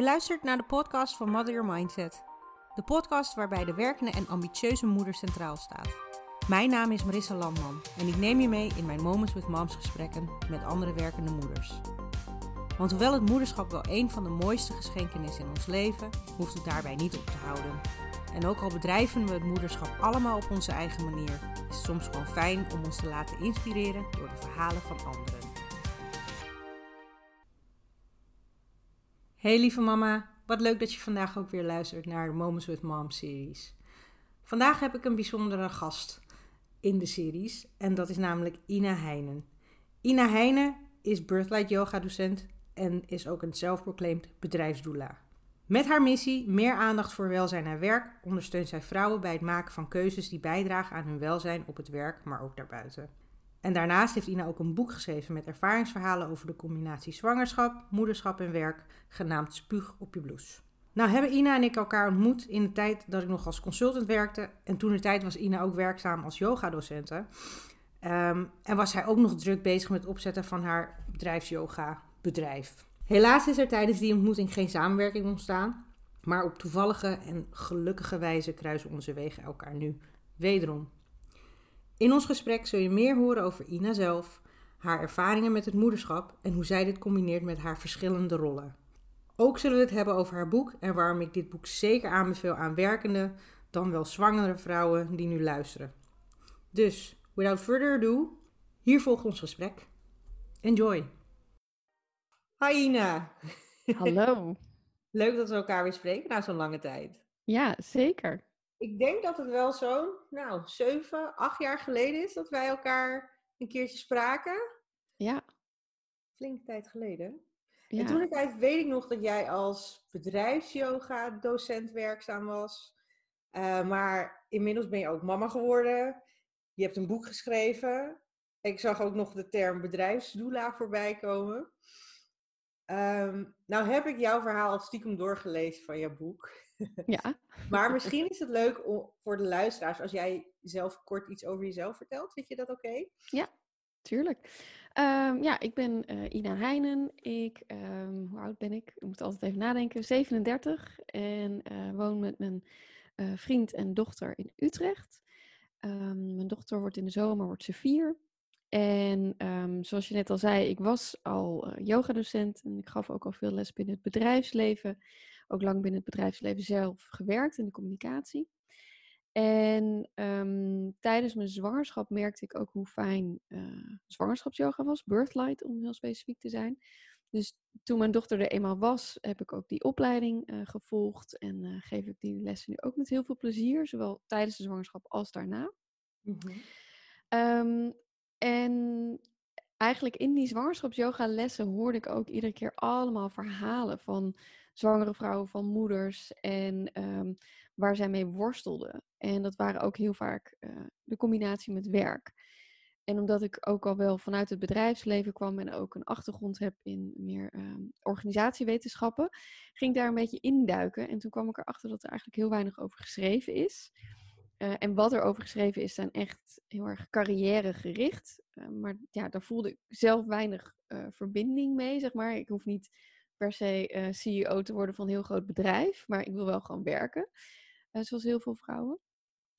Je luistert naar de podcast van Mother Your Mindset. De podcast waarbij de werkende en ambitieuze moeder centraal staat. Mijn naam is Marissa Landman en ik neem je mee in mijn Moments with Moms gesprekken met andere werkende moeders. Want hoewel het moederschap wel een van de mooiste geschenken is in ons leven, hoeft het daarbij niet op te houden. En ook al bedrijven we het moederschap allemaal op onze eigen manier, is het soms gewoon fijn om ons te laten inspireren door de verhalen van anderen. Hey lieve mama, wat leuk dat je vandaag ook weer luistert naar de Moments with Mom series. Vandaag heb ik een bijzondere gast in de series en dat is namelijk Ina Heijnen. Ina Heijnen is Birthlight Yoga docent en is ook een zelfproclaimed bedrijfsdoula. Met haar missie meer aandacht voor welzijn en werk ondersteunt zij vrouwen bij het maken van keuzes die bijdragen aan hun welzijn op het werk, maar ook daarbuiten. En daarnaast heeft Ina ook een boek geschreven met ervaringsverhalen over de combinatie zwangerschap, moederschap en werk, genaamd Spuug op je blouse. Nou hebben Ina en ik elkaar ontmoet in de tijd dat ik nog als consultant werkte. En toen de tijd was Ina ook werkzaam als yogadocente. Um, en was zij ook nog druk bezig met het opzetten van haar bedrijfsyoga bedrijf. Helaas is er tijdens die ontmoeting geen samenwerking ontstaan. Maar op toevallige en gelukkige wijze kruisen onze wegen elkaar nu wederom. In ons gesprek zul je meer horen over Ina zelf, haar ervaringen met het moederschap en hoe zij dit combineert met haar verschillende rollen. Ook zullen we het hebben over haar boek en waarom ik dit boek zeker aanbeveel aan werkende, dan wel zwangere vrouwen die nu luisteren. Dus, without further ado, hier volgt ons gesprek. Enjoy! Hi Ina! Hallo! Leuk dat we elkaar weer spreken na zo'n lange tijd. Ja, zeker. Ik denk dat het wel zo'n, nou, zeven, acht jaar geleden is dat wij elkaar een keertje spraken. Ja. Flinke tijd geleden. Ja. En toen ik tijd weet ik nog dat jij als bedrijfsyoga-docent werkzaam was. Uh, maar inmiddels ben je ook mama geworden. Je hebt een boek geschreven. Ik zag ook nog de term bedrijfsdoula voorbij komen. Um, nou heb ik jouw verhaal stiekem doorgelezen van jouw boek. Ja. maar misschien is het leuk om, voor de luisteraars als jij zelf kort iets over jezelf vertelt. Vind je dat oké? Ja, tuurlijk. Um, ja, ik ben uh, Ina Heijnen. Ik, um, hoe oud ben ik? Ik moet altijd even nadenken. 37 en uh, woon met mijn uh, vriend en dochter in Utrecht. mijn dochter wordt in de zomer wordt ze vier. En um, zoals je net al zei, ik was al uh, yogadocent en ik gaf ook al veel les binnen het bedrijfsleven. Ook lang binnen het bedrijfsleven zelf gewerkt in de communicatie. En um, tijdens mijn zwangerschap merkte ik ook hoe fijn uh, zwangerschapsyoga was, birthlight om heel specifiek te zijn. Dus toen mijn dochter er eenmaal was, heb ik ook die opleiding uh, gevolgd en uh, geef ik die lessen nu ook met heel veel plezier, zowel tijdens de zwangerschap als daarna. Mm -hmm. um, en eigenlijk in die zwangerschapsyoga lessen hoorde ik ook iedere keer allemaal verhalen van zwangere vrouwen, van moeders en um, waar zij mee worstelden. En dat waren ook heel vaak uh, de combinatie met werk. En omdat ik ook al wel vanuit het bedrijfsleven kwam en ook een achtergrond heb in meer um, organisatiewetenschappen, ging ik daar een beetje induiken. En toen kwam ik erachter dat er eigenlijk heel weinig over geschreven is. Uh, en wat er over geschreven is, zijn echt heel erg carrièregericht. Uh, maar ja, daar voelde ik zelf weinig uh, verbinding mee, zeg maar. Ik hoef niet per se CEO te worden van een heel groot bedrijf, maar ik wil wel gewoon werken. zoals heel veel vrouwen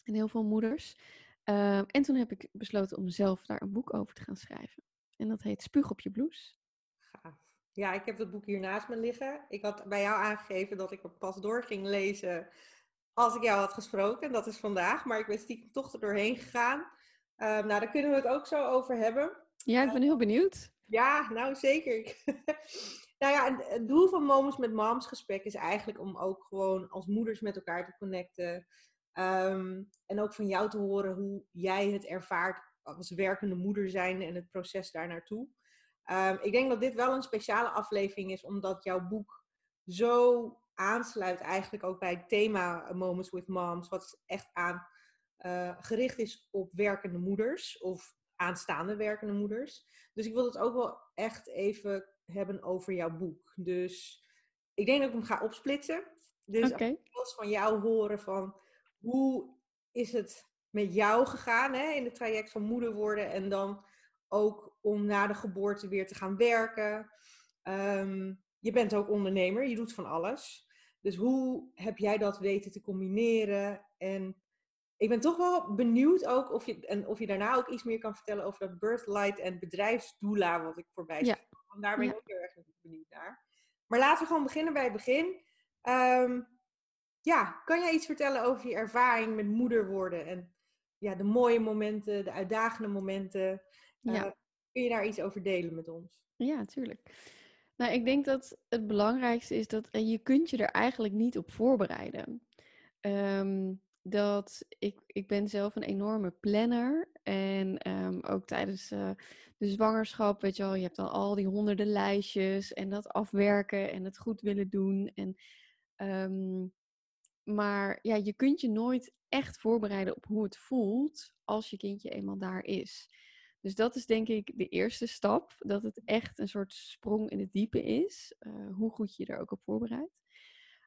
en heel veel moeders. en toen heb ik besloten om zelf daar een boek over te gaan schrijven. En dat heet Spuug op je blouse. Gaaf. Ja, ik heb het boek hier naast me liggen. Ik had bij jou aangegeven dat ik er pas door ging lezen als ik jou had gesproken. En dat is vandaag, maar ik ben stiekem toch er doorheen gegaan. Uh, nou, daar kunnen we het ook zo over hebben. Ja, ik ben heel benieuwd. Ja, nou zeker. nou ja, het doel van Moments met Moms gesprek is eigenlijk om ook gewoon als moeders met elkaar te connecten. Um, en ook van jou te horen hoe jij het ervaart als werkende moeder zijn en het proces daar naartoe. Um, ik denk dat dit wel een speciale aflevering is, omdat jouw boek zo aansluit eigenlijk ook bij het thema Moments with Moms, wat echt aan uh, gericht is op werkende moeders of aanstaande werkende moeders. Dus ik wil het ook wel echt even hebben over jouw boek. Dus ik denk dat ik hem ga opsplitsen. Dus okay. als van jou horen van hoe is het met jou gegaan hè, in het traject van moeder worden en dan ook om na de geboorte weer te gaan werken. Um, je bent ook ondernemer, je doet van alles. Dus hoe heb jij dat weten te combineren? En ik ben toch wel benieuwd ook of je, en of je daarna ook iets meer kan vertellen over dat birthlight en bedrijfsdoela wat ik voorbij zie. Ja. Want daar ben ik ook heel erg benieuwd naar. Maar laten we gewoon beginnen bij het begin. Ehm, ja, kan jij iets vertellen over je ervaring met moeder worden en ja, de mooie momenten, de uitdagende momenten? Ja. Uh, kun je daar iets over delen met ons? Ja, natuurlijk. Nou, ik denk dat het belangrijkste is dat je kunt je er eigenlijk niet op voorbereiden. Um, dat ik, ik ben zelf een enorme planner. En ehm, ook tijdens uh, de zwangerschap, weet je wel, je hebt dan al die honderden lijstjes en dat afwerken en het goed willen doen. En, um, maar ja, je kunt je nooit echt voorbereiden op hoe het voelt als je kindje eenmaal daar is. Dus dat is denk ik de eerste stap, dat het echt een soort sprong in het diepe is, uh, hoe goed je er ook op voorbereidt.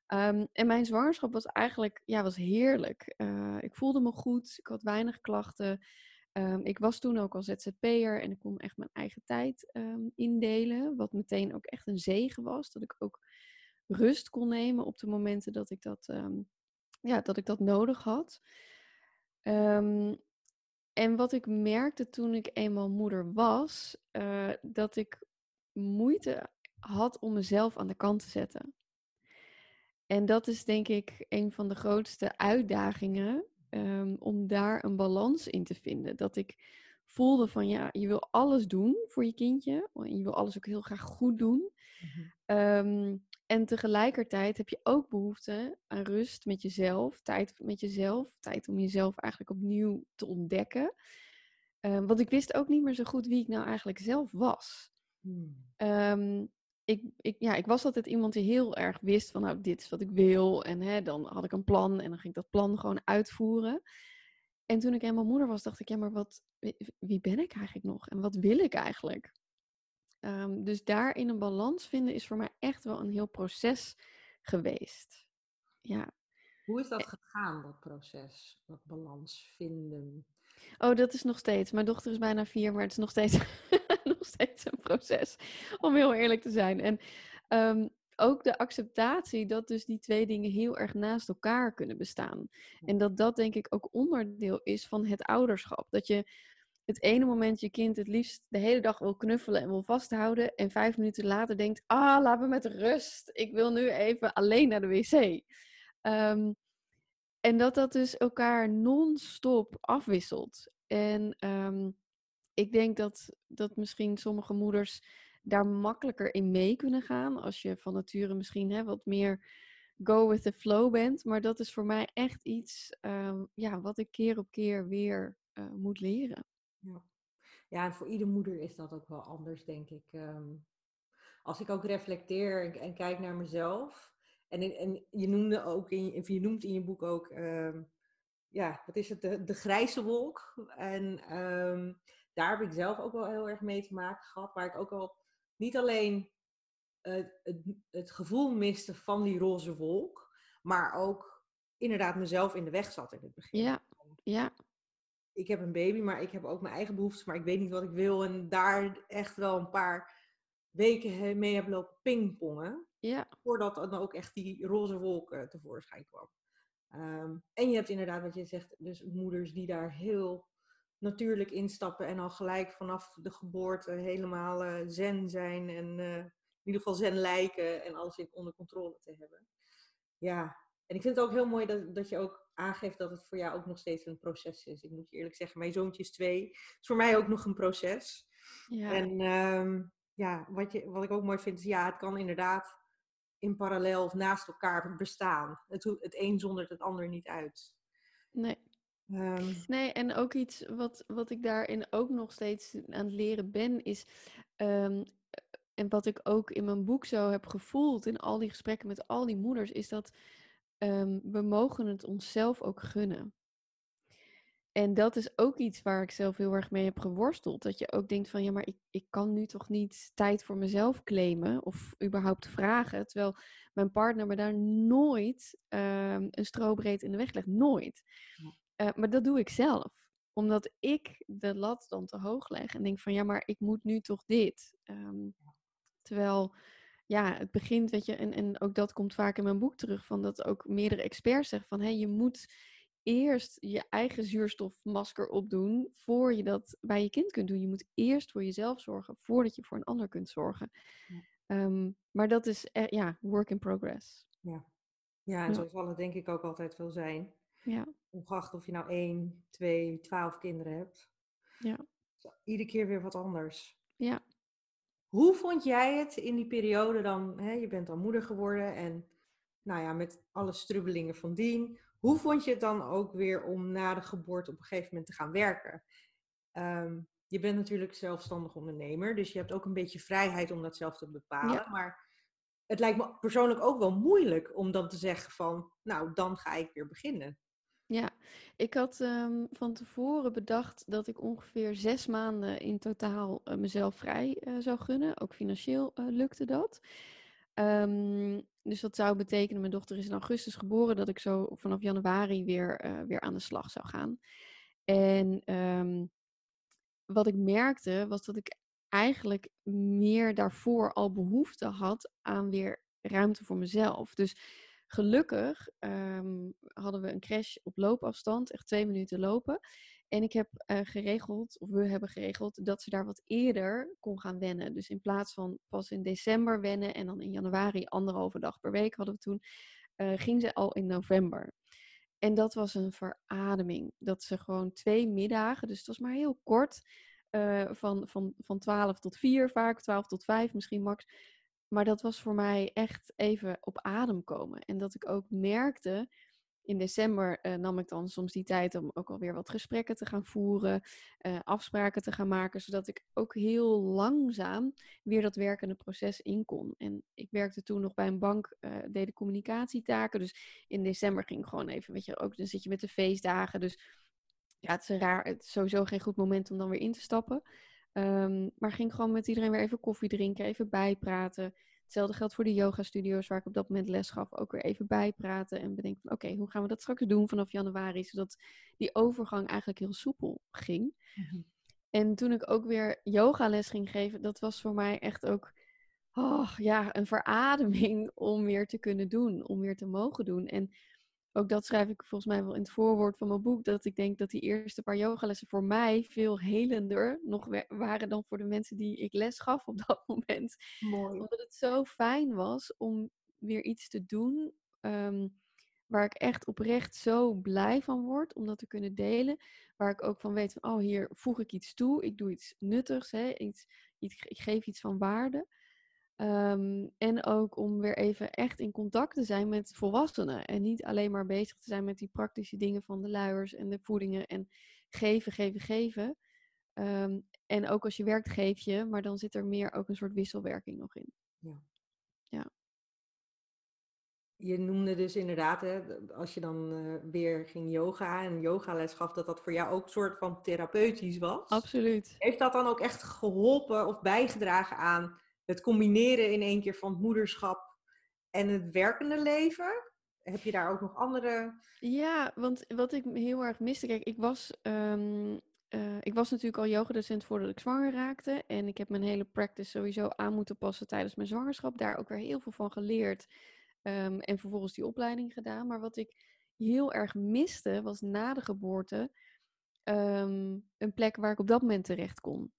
Um, en mijn zwangerschap was eigenlijk ja, was heerlijk. Uh, ik voelde me goed, ik had weinig klachten. Um, ik was toen ook al ZZP'er en ik kon echt mijn eigen tijd um, indelen. Wat meteen ook echt een zegen was. Dat ik ook rust kon nemen op de momenten dat ik dat, ja, dat, ik dat nodig had. En wat ik merkte toen ik eenmaal moeder was, uh, dat ik moeite had om mezelf aan de kant te zetten. En dat is denk ik een van de grootste uitdagingen um, om daar een balans in te vinden. Dat ik voelde van ja, je wil alles doen voor je kindje. En je wil alles ook heel graag goed doen. Um, en tegelijkertijd heb je ook behoefte aan rust met jezelf, tijd met jezelf, tijd om jezelf eigenlijk opnieuw te ontdekken. Um, want ik wist ook niet meer zo goed wie ik nou eigenlijk zelf was. Mm. Um, ik, ik, ja, ik was altijd iemand die heel erg wist van nou, dit is wat ik wil. En hè, dan had ik een plan en dan ging ik dat plan gewoon uitvoeren. En toen ik eenmaal moeder was, dacht ik, ja, maar wat, wie ben ik eigenlijk nog? En wat wil ik eigenlijk? Um, dus daarin een balans vinden is voor mij echt wel een heel proces geweest. Ja. Hoe is dat gegaan, dat proces, dat balans vinden? Oh, dat is nog steeds. Mijn dochter is bijna vier, maar het is nog steeds steeds een proces, om heel eerlijk te zijn. En um, ook de acceptatie dat dus die twee dingen heel erg naast elkaar kunnen bestaan. En dat dat denk ik ook onderdeel is van het ouderschap. Dat je het ene moment je kind het liefst de hele dag wil knuffelen en wil vasthouden. En vijf minuten later denkt, ah, laat me met rust. Ik wil nu even alleen naar de wc. Um, en dat dat dus elkaar non-stop afwisselt. En um, ik denk dat, dat misschien sommige moeders daar makkelijker in mee kunnen gaan. Als je van nature misschien hè, wat meer go with the flow bent. Maar dat is voor mij echt iets um, ja, wat ik keer op keer weer uh, moet leren. Ja. ja, en voor iedere moeder is dat ook wel anders, denk ik. Um, als ik ook reflecteer en, kijk naar mezelf. En, en je noemde ook in, je, noemt in je boek ook, um, ja, wat is het, de, grijze wolk. En um, daar heb ik zelf ook wel heel erg mee te maken gehad. Waar ik ook al niet alleen het, het, gevoel miste van die roze wolk, maar ook inderdaad mezelf in de weg zat in het begin. Ja, ja. Ik heb een baby, maar ik heb ook mijn eigen behoeftes, maar ik weet niet wat ik wil. En daar echt wel een paar weken mee heb lopen pingpongen. Ja. Voordat dan ook echt die roze wolk uh, tevoorschijn kwam. Um, en je hebt inderdaad wat je zegt, dus moeders die daar heel natuurlijk instappen en al gelijk vanaf de geboorte helemaal uh, zen zijn en uh, in ieder geval zen lijken en alles in onder controle te hebben. Ja, en ik vind het ook heel mooi dat, dat je ook aangeeft dat het voor jou ook nog steeds een proces is. Ik moet je eerlijk zeggen, mijn zoontje is twee. Het is voor mij ook nog een proces. Ja. En um, ja, wat, je, wat ik ook mooi vind is, ja, het kan inderdaad in parallel of naast elkaar bestaan. Het, het een zondert het ander niet uit. Nee. Um... Nee, en ook iets wat, wat ik daarin ook nog steeds aan het leren ben, is. Um, en wat ik ook in mijn boek zo heb gevoeld, in al die gesprekken met al die moeders, is dat um, we mogen het onszelf ook gunnen. En dat is ook iets waar ik zelf heel erg mee heb geworsteld. Dat je ook denkt van ja, maar ik, ik kan nu toch niet tijd voor mezelf claimen of überhaupt vragen. Terwijl mijn partner me daar nooit um, een strobreed in de weg legt. Nooit. Uh, maar dat doe ik zelf. Omdat ik de lat dan te hoog leg en denk van ja, maar ik moet nu toch dit. Um, terwijl ja, het begint, weet je, en, en ook dat komt vaak in mijn boek terug, van dat ook meerdere experts zeggen van, hé, je moet eerst je eigen zuurstofmasker opdoen voor je dat bij je kind kunt doen. Je moet eerst voor jezelf zorgen voordat je voor een ander kunt zorgen. Ja. Ehm, maar dat is, e- ja, work in progress. Ja, ja en Ja. zo zal het denk ik ook altijd wel zijn. Ja, Ongeacht of je nou één, twee, twaalf kinderen hebt. ja, Iedere keer weer wat anders. ja. Hoe vond jij het in die periode dan? Hè, je bent dan moeder geworden en nou ja, met alle strubbelingen van dien. Hoe vond je het dan ook weer om na de geboorte op een gegeven moment te gaan werken? Ehm, je bent natuurlijk zelfstandig ondernemer, dus je hebt ook een beetje vrijheid om dat zelf te bepalen. Ja. Maar het lijkt me persoonlijk ook wel moeilijk om dan te zeggen van, nou, dan ga ik weer beginnen. Ja, ik had ehm, van tevoren bedacht dat ik ongeveer zes maanden in totaal eh, mezelf vrij eh, zou gunnen. Ook financieel eh, lukte dat. Ehm, dus dat zou betekenen, mijn dochter is in augustus geboren, dat ik zo vanaf januari weer, weer aan de slag zou gaan. En ehm, wat ik merkte was dat ik eigenlijk meer daarvoor al behoefte had aan weer ruimte voor mezelf. Dus gelukkig ehm, hadden we een crash op loopafstand, echt twee minuten lopen. En ik heb eh, geregeld, of we hebben geregeld, dat ze daar wat eerder kon gaan wennen. Dus in plaats van pas in december wennen en dan in januari anderhalve dag per week hadden we toen, eh, ging ze al in november. En dat was een verademing. Dat ze gewoon twee middagen, dus het was maar heel kort, eh, van, van, van 12 tot 4 vaak, 12 tot 5 misschien max. Maar dat was voor mij echt even op adem komen. En dat ik ook merkte, in december eh, nam ik dan soms die tijd om ook alweer wat gesprekken te gaan voeren, eh, afspraken te gaan maken, zodat ik ook heel langzaam weer dat werkende proces in kon. En ik werkte toen nog bij een bank, eh deed de communicatietaken. Dus in december ging ik gewoon even, weet je, ook dan zit je met de feestdagen. Dus ja, het is raar, het is sowieso geen goed moment om dan weer in te stappen. Ehm, maar ging gewoon met iedereen weer even koffie drinken, even bijpraten. Hetzelfde geldt voor de yoga-studio's waar ik op dat moment les gaf. Ook weer even bijpraten en bedenken van oké, hoe gaan we dat straks doen vanaf januari? Zodat die overgang eigenlijk heel soepel ging. En toen ik ook weer yogales ging geven, dat was voor mij echt ook oh, ja, een verademing om weer te kunnen doen, om weer te mogen doen. En ook dat schrijf ik volgens mij wel in het voorwoord van mijn boek, dat ik denk dat die eerste paar yogalessen voor mij veel helender nog wa- waren dan voor de mensen die ik les gaf op dat moment. Mooi. Omdat het zo fijn was om weer iets te doen ehm, waar ik echt oprecht zo blij van word om dat te kunnen delen. Waar ik ook van weet van, oh hier voeg ik iets toe, ik doe iets nuttigs, hè, iets, iets, ik geef iets van waarde. Ehm, en ook om weer even echt in contact te zijn met volwassenen. En niet alleen maar bezig te zijn met die praktische dingen van de luiers en de voedingen. En geven, geven, geven. Ehm, en ook als je werkt, geef je. Maar dan zit er meer ook een soort wisselwerking nog in. Ja. Ja. Je noemde dus inderdaad, hè, als je dan eh, weer ging yoga en yogales gaf, dat dat voor jou ook een soort van therapeutisch was. Absoluut. Heeft dat dan ook echt geholpen of bijgedragen aan het combineren in één keer van het moederschap en het werkende leven? Heb je daar ook nog andere... Ja, want wat ik heel erg miste, kijk, ik was, ehm, eh, ik was natuurlijk al yogadocent voordat ik zwanger raakte. En ik heb mijn hele practice sowieso aan moeten passen tijdens mijn zwangerschap. Daar ook weer heel veel van geleerd. ehm, en vervolgens die opleiding gedaan. Maar wat ik heel erg miste, was na de geboorte ehm, een plek waar ik op dat moment terecht kon.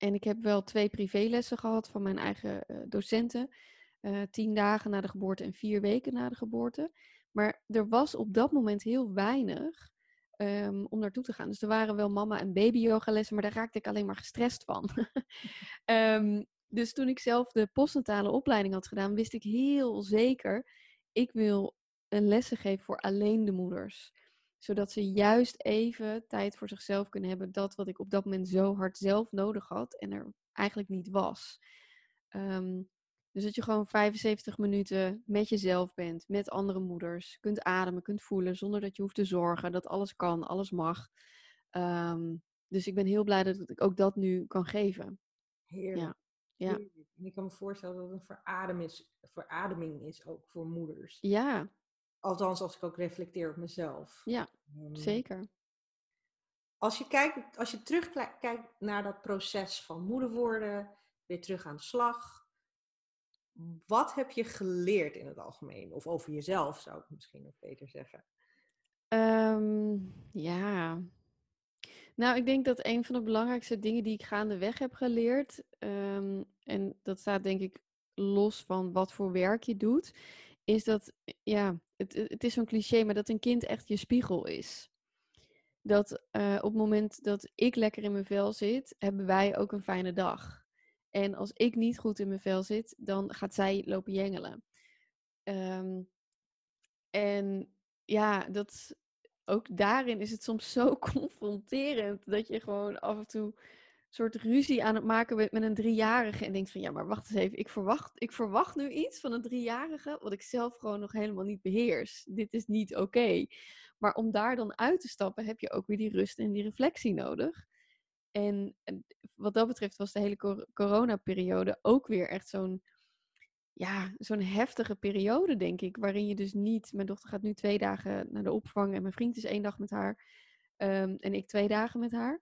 En ik heb wel twee privélessen gehad van mijn eigen eh, docenten. eh, tien dagen na de geboorte en vier weken na de geboorte. Maar er was op dat moment heel weinig ehm, om naartoe te gaan. Dus er waren wel mama- en baby-yogalessen, maar daar raakte ik alleen maar gestrest van. Ehm, dus toen ik zelf de postnatale opleiding had gedaan, wist ik heel zeker, ik wil een lessen geven voor alleen de moeders. Zodat ze juist even tijd voor zichzelf kunnen hebben. Dat wat ik op dat moment zo hard zelf nodig had en er eigenlijk niet was. Ehm, dus dat je gewoon 75 minuten met jezelf bent, met andere moeders. Kunt ademen, kunt voelen, zonder dat je hoeft te zorgen. Dat alles kan, alles mag. Ehm, dus ik ben heel blij dat ik ook dat nu kan geven. Heerlijk. Ja. Heerlijk. En ik kan me voorstellen dat het een veradem is, verademing is ook voor moeders. Ja, Althans, als ik ook reflecteer op mezelf. ja, Ehm, zeker. Als je, kijkt, als je terugkijkt naar dat proces van moeder worden, weer terug aan de slag. wat heb je geleerd in het algemeen? Of over jezelf, zou ik misschien nog beter zeggen. Ehm, ja. Nou, ik denk dat een van de belangrijkste dingen die ik gaandeweg heb geleerd, ehm, en dat staat denk ik los van wat voor werk je doet, is dat, ja, het, het is zo'n cliché, maar dat een kind echt je spiegel is. Dat eh, op het moment dat ik lekker in mijn vel zit, hebben wij ook een fijne dag. En als ik niet goed in mijn vel zit, dan gaat zij lopen jengelen. Ehm, en ja, dat, ook daarin is het soms zo confronterend dat je gewoon af en toe soort ruzie aan het maken met een driejarige en denkt van ja, maar wacht eens even, ik verwacht, ik verwacht nu iets van een driejarige wat ik zelf gewoon nog helemaal niet beheers. Dit is niet oké. Maar om daar dan uit te stappen heb je ook weer die rust en die reflectie nodig. En wat dat betreft was de hele coronaperiode ook weer echt zo'n ja, zo'n heftige periode, denk ik. Waarin je dus niet. Mijn dochter gaat nu twee dagen naar de opvang en mijn vriend is één dag met haar. Ehm, en ik twee dagen met haar.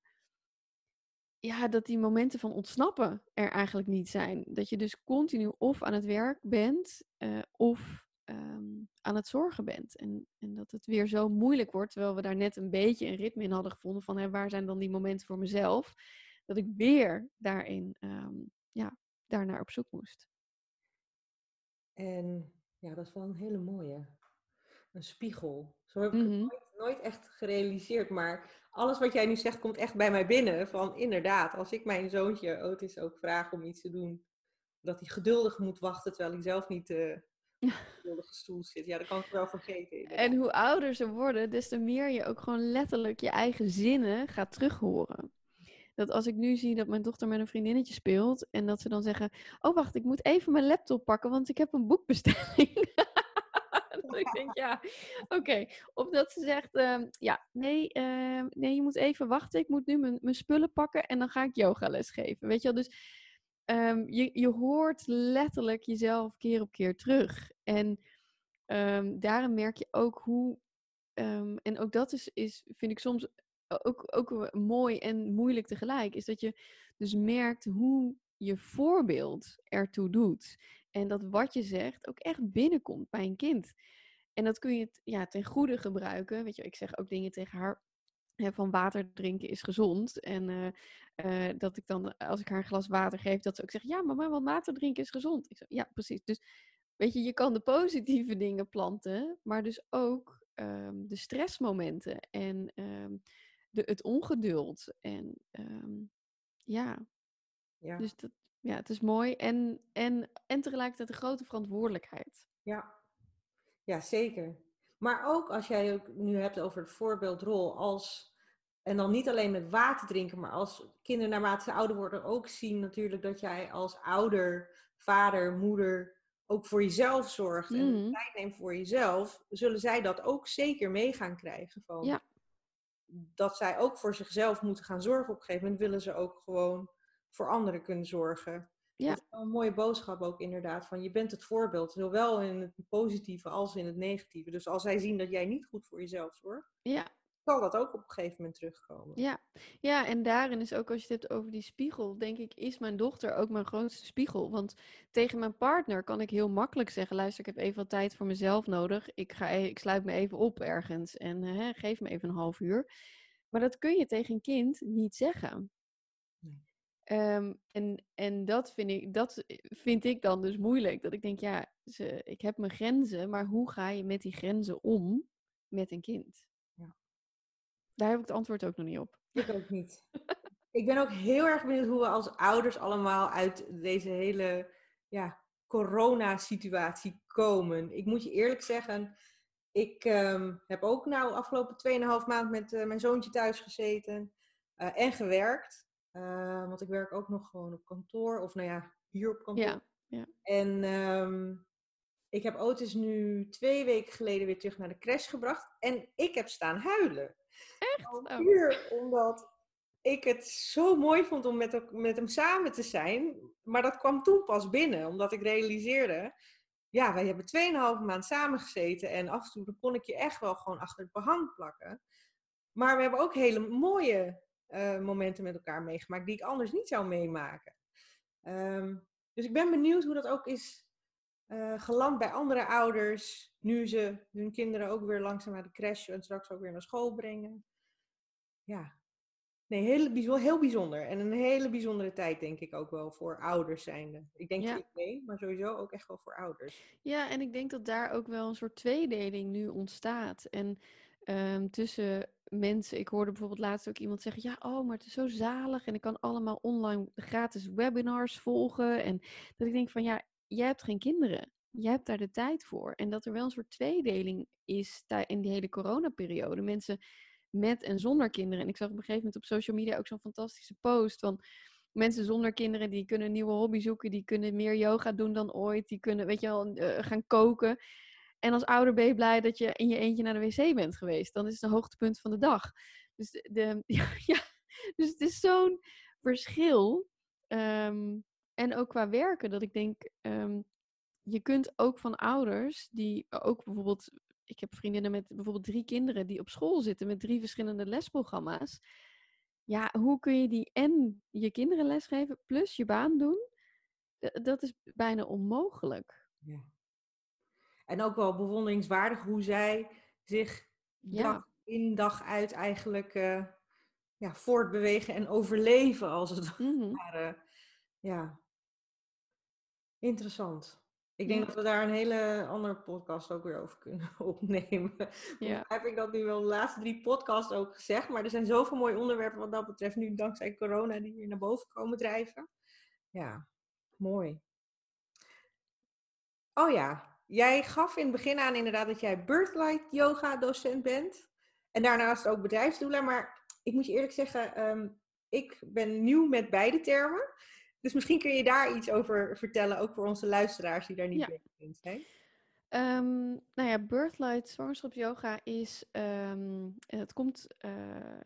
Ja, dat die momenten van ontsnappen er eigenlijk niet zijn. Dat je dus continu of aan het werk bent uh, of Ehm, aan het zorgen bent. En, en dat het weer zo moeilijk wordt, terwijl we daar net een beetje een ritme in hadden gevonden van hè, waar zijn dan die momenten voor mezelf, dat ik weer daarin um, ja, daarnaar op zoek moest. En ja, dat is wel een hele mooie. Een spiegel. Zo heb ik het mhm. Nooit, echt gerealiseerd. Maar alles wat jij nu zegt komt echt bij mij binnen. Van inderdaad, als ik mijn zoontje Otis ook vraag om iets te doen, dat hij geduldig moet wachten terwijl hij zelf niet uh, de stoel zit. Ja, dat kan ik wel vergeten. En hoe ouder ze worden, des te meer je ook gewoon letterlijk je eigen zinnen gaat terughoren. Dat als ik nu zie dat mijn dochter met een vriendinnetje speelt en dat ze dan zeggen: Oh, wacht, ik moet even mijn laptop pakken, want ik heb een boekbestelling. ik denk, ja, oké. Of dat ze zegt: uh, Ja, nee, uh, nee, je moet even wachten. Ik moet nu mijn, spullen pakken en dan ga ik yogales geven. Weet je wel, dus um, je, je hoort letterlijk jezelf keer op keer terug. En um, daarin merk je ook hoe. En ook dat is, is, vind ik soms ook, ook mooi en moeilijk tegelijk. Is dat je dus merkt hoe je voorbeeld ertoe doet. En dat wat je zegt ook echt binnenkomt bij een kind. En dat kun je ja, ten goede gebruiken. Weet je, ik zeg ook dingen tegen haar van water drinken is gezond. En uh, dat ik dan, als ik haar een glas water geef, dat ze ook zegt: Ja, mama, want water drinken is gezond. Ik zeg: Ja, precies. Dus weet je, je kan de positieve dingen planten, maar dus ook um, de stressmomenten en um, de, het ongeduld. En um, ja. ja, dus dat, ja, het is mooi en, en, en tegelijkertijd een grote verantwoordelijkheid. Ja, ja zeker. Maar ook als jij ook nu hebt over het voorbeeldrol als, en dan niet alleen met water drinken, maar als kinderen naarmate ze ouder worden ook zien natuurlijk dat jij als ouder, vader, moeder ook voor jezelf zorgt en mm. tijd neemt voor jezelf, zullen zij dat ook zeker mee gaan krijgen. Van ja. Dat zij ook voor zichzelf moeten gaan zorgen. Op een gegeven moment willen ze ook gewoon voor anderen kunnen zorgen. Ja. Dat is wel een mooie boodschap ook inderdaad. Van je bent het voorbeeld, zowel in het positieve als in het negatieve. Dus als zij zien dat jij niet goed voor jezelf zorgt, ja. zal dat ook op een gegeven moment terugkomen. Ja. ja, en daarin is ook als je het hebt over die spiegel, denk ik, is mijn dochter ook mijn grootste spiegel. Want tegen mijn partner kan ik heel makkelijk zeggen, luister, ik heb even wat tijd voor mezelf nodig. Ik, ga, e-, ik sluit me even op ergens en hè, geef me even een half uur. Maar dat kun je tegen een kind niet zeggen. Ehm, en en dat, vind ik, dat vind ik dan dus moeilijk. Dat ik denk, ja, ze, ik heb mijn grenzen, maar hoe ga je met die grenzen om met een kind? Ja. Daar heb ik het antwoord ook nog niet op. Ik ook niet. ik ben ook heel erg benieuwd hoe we als ouders allemaal uit deze hele ja, corona-situatie komen. Ik moet je eerlijk zeggen, ik um, heb ook nou afgelopen 2,5 maand met uh, mijn zoontje thuis gezeten uh, en gewerkt. Uh, want ik werk ook nog gewoon op kantoor. Of nou ja, hier op kantoor. Ja, ja. En um, ik heb Otis nu twee weken geleden weer terug naar de crash gebracht. En ik heb staan huilen. Echt? Oh. Puur omdat ik het zo mooi vond om met, met hem samen te zijn. Maar dat kwam toen pas binnen. Omdat ik realiseerde... Ja, wij hebben 2,5 maand samen gezeten. En af en toe kon ik je echt wel gewoon achter het behang plakken. Maar we hebben ook hele mooie uh, momenten met elkaar meegemaakt die ik anders niet zou meemaken. Um, dus ik ben benieuwd hoe dat ook is eh, geland bij andere ouders. Nu ze hun kinderen ook weer langzaam naar de crash en straks ook weer naar school brengen. Ja, nee, heel, bijzonder, heel bijzonder. En een hele bijzondere tijd, denk ik ook wel voor ouders zijnde. Ik denk Ja. voor iedereen, maar sowieso ook echt wel voor ouders. Ja, en ik denk dat daar ook wel een soort tweedeling nu ontstaat. En ehm, tussen mensen, ik hoorde bijvoorbeeld laatst ook iemand zeggen: Ja, oh, maar het is zo zalig en ik kan allemaal online gratis webinars volgen. En dat ik denk van ja, jij hebt geen kinderen. Jij hebt daar de tijd voor. En dat er wel een soort tweedeling is in die hele coronaperiode. Mensen met en zonder kinderen. En ik zag op een gegeven moment op social media ook zo'n fantastische post van mensen zonder kinderen die kunnen een nieuwe hobby zoeken, die kunnen meer yoga doen dan ooit, die kunnen, weet je wel, eh, gaan koken. En als ouder ben je blij dat je in je eentje naar de wc bent geweest. Dan is het een hoogtepunt van de dag. Dus, de, ja, dus het is zo'n verschil. Ehm, en ook qua werken, dat ik denk, ehm, je kunt ook van ouders die ook bijvoorbeeld, ik heb vriendinnen met bijvoorbeeld drie kinderen die op school zitten met drie verschillende lesprogramma's. Ja, hoe kun je die en je kinderen lesgeven plus je baan doen? Dat is bijna onmogelijk. Ja. En ook wel bewonderingswaardig hoe zij zich Ja. dag in dag uit eigenlijk eh, ja, voortbewegen en overleven als het Mhm. ware. Ja, interessant. Ik denk Ja. dat we daar een hele andere podcast ook weer over kunnen opnemen. Ja. Heb ik dat nu wel de laatste drie podcasts ook gezegd, maar er zijn zoveel mooie onderwerpen wat dat betreft nu dankzij corona die weer naar boven komen drijven. Ja, mooi. Oh ja, jij gaf in het begin aan inderdaad dat jij Birthlight yoga docent bent. En daarnaast ook bedrijfsdoelen. Maar ik moet je eerlijk zeggen, ehm, ik ben nieuw met beide termen. Dus misschien kun je daar iets over vertellen, ook voor onze luisteraars die daar niet Ja. mee in zijn. Ehm, nou ja, Birthlight zwangerschapsyoga is, ehm, het komt, eh,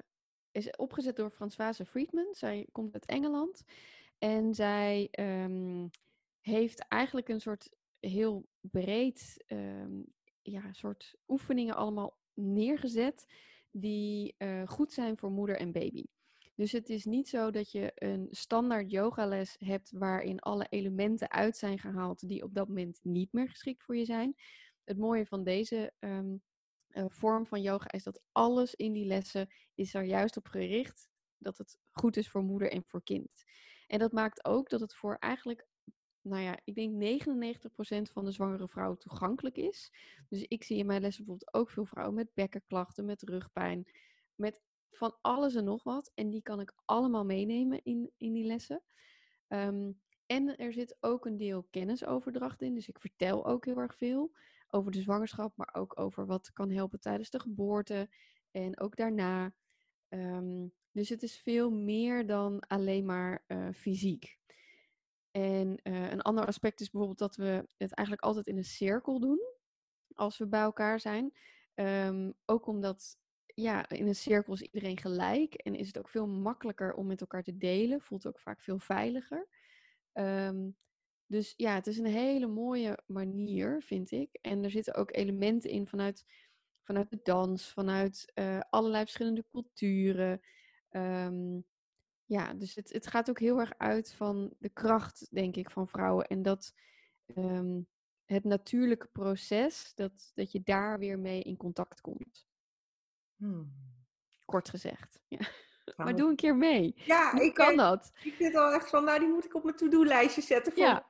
is opgezet door Françoise Friedman. Zij komt uit Engeland en zij heeft eigenlijk een soort heel breed, ehm, ja, soort oefeningen allemaal neergezet die eh, goed zijn voor moeder en baby. Dus het is niet zo dat je een standaard yogales hebt waarin alle elementen uit zijn gehaald die op dat moment niet meer geschikt voor je zijn. Het mooie van deze ehm, eh, vorm van yoga is dat alles in die lessen is er juist op gericht dat het goed is voor moeder en voor kind. En dat maakt ook dat het voor eigenlijk, nou ja, ik denk 99% van de zwangere vrouwen toegankelijk is. Dus ik zie in mijn lessen bijvoorbeeld ook veel vrouwen met bekkenklachten, met rugpijn, met van alles en nog wat. En die kan ik allemaal meenemen in, in die lessen. Ehm, en er zit ook een deel kennisoverdracht in. Dus ik vertel ook heel erg veel over de zwangerschap, maar ook over wat kan helpen tijdens de geboorte en ook daarna. Ehm, dus het is veel meer dan alleen maar eh, fysiek. En eh, een ander aspect is bijvoorbeeld dat we het eigenlijk altijd in een cirkel doen als we bij elkaar zijn. Ehm, ook omdat ja, in een cirkel is iedereen gelijk en is het ook veel makkelijker om met elkaar te delen. Voelt ook vaak veel veiliger. Ehm, dus ja, het is een hele mooie manier, vind ik. En er zitten ook elementen in vanuit, vanuit de dans, vanuit eh, allerlei verschillende culturen. Ehm, ja, dus het, het gaat ook heel erg uit van de kracht, denk ik, van vrouwen. En dat ehm, het natuurlijke proces, dat, dat je daar weer mee in contact komt. Hmm. Kort gezegd. Ja. Gaan Maar doe een keer mee. Ja, Hoe ik, kan dat? ik zit al echt van, nou die moet ik op mijn to-do-lijstje zetten voor Ja.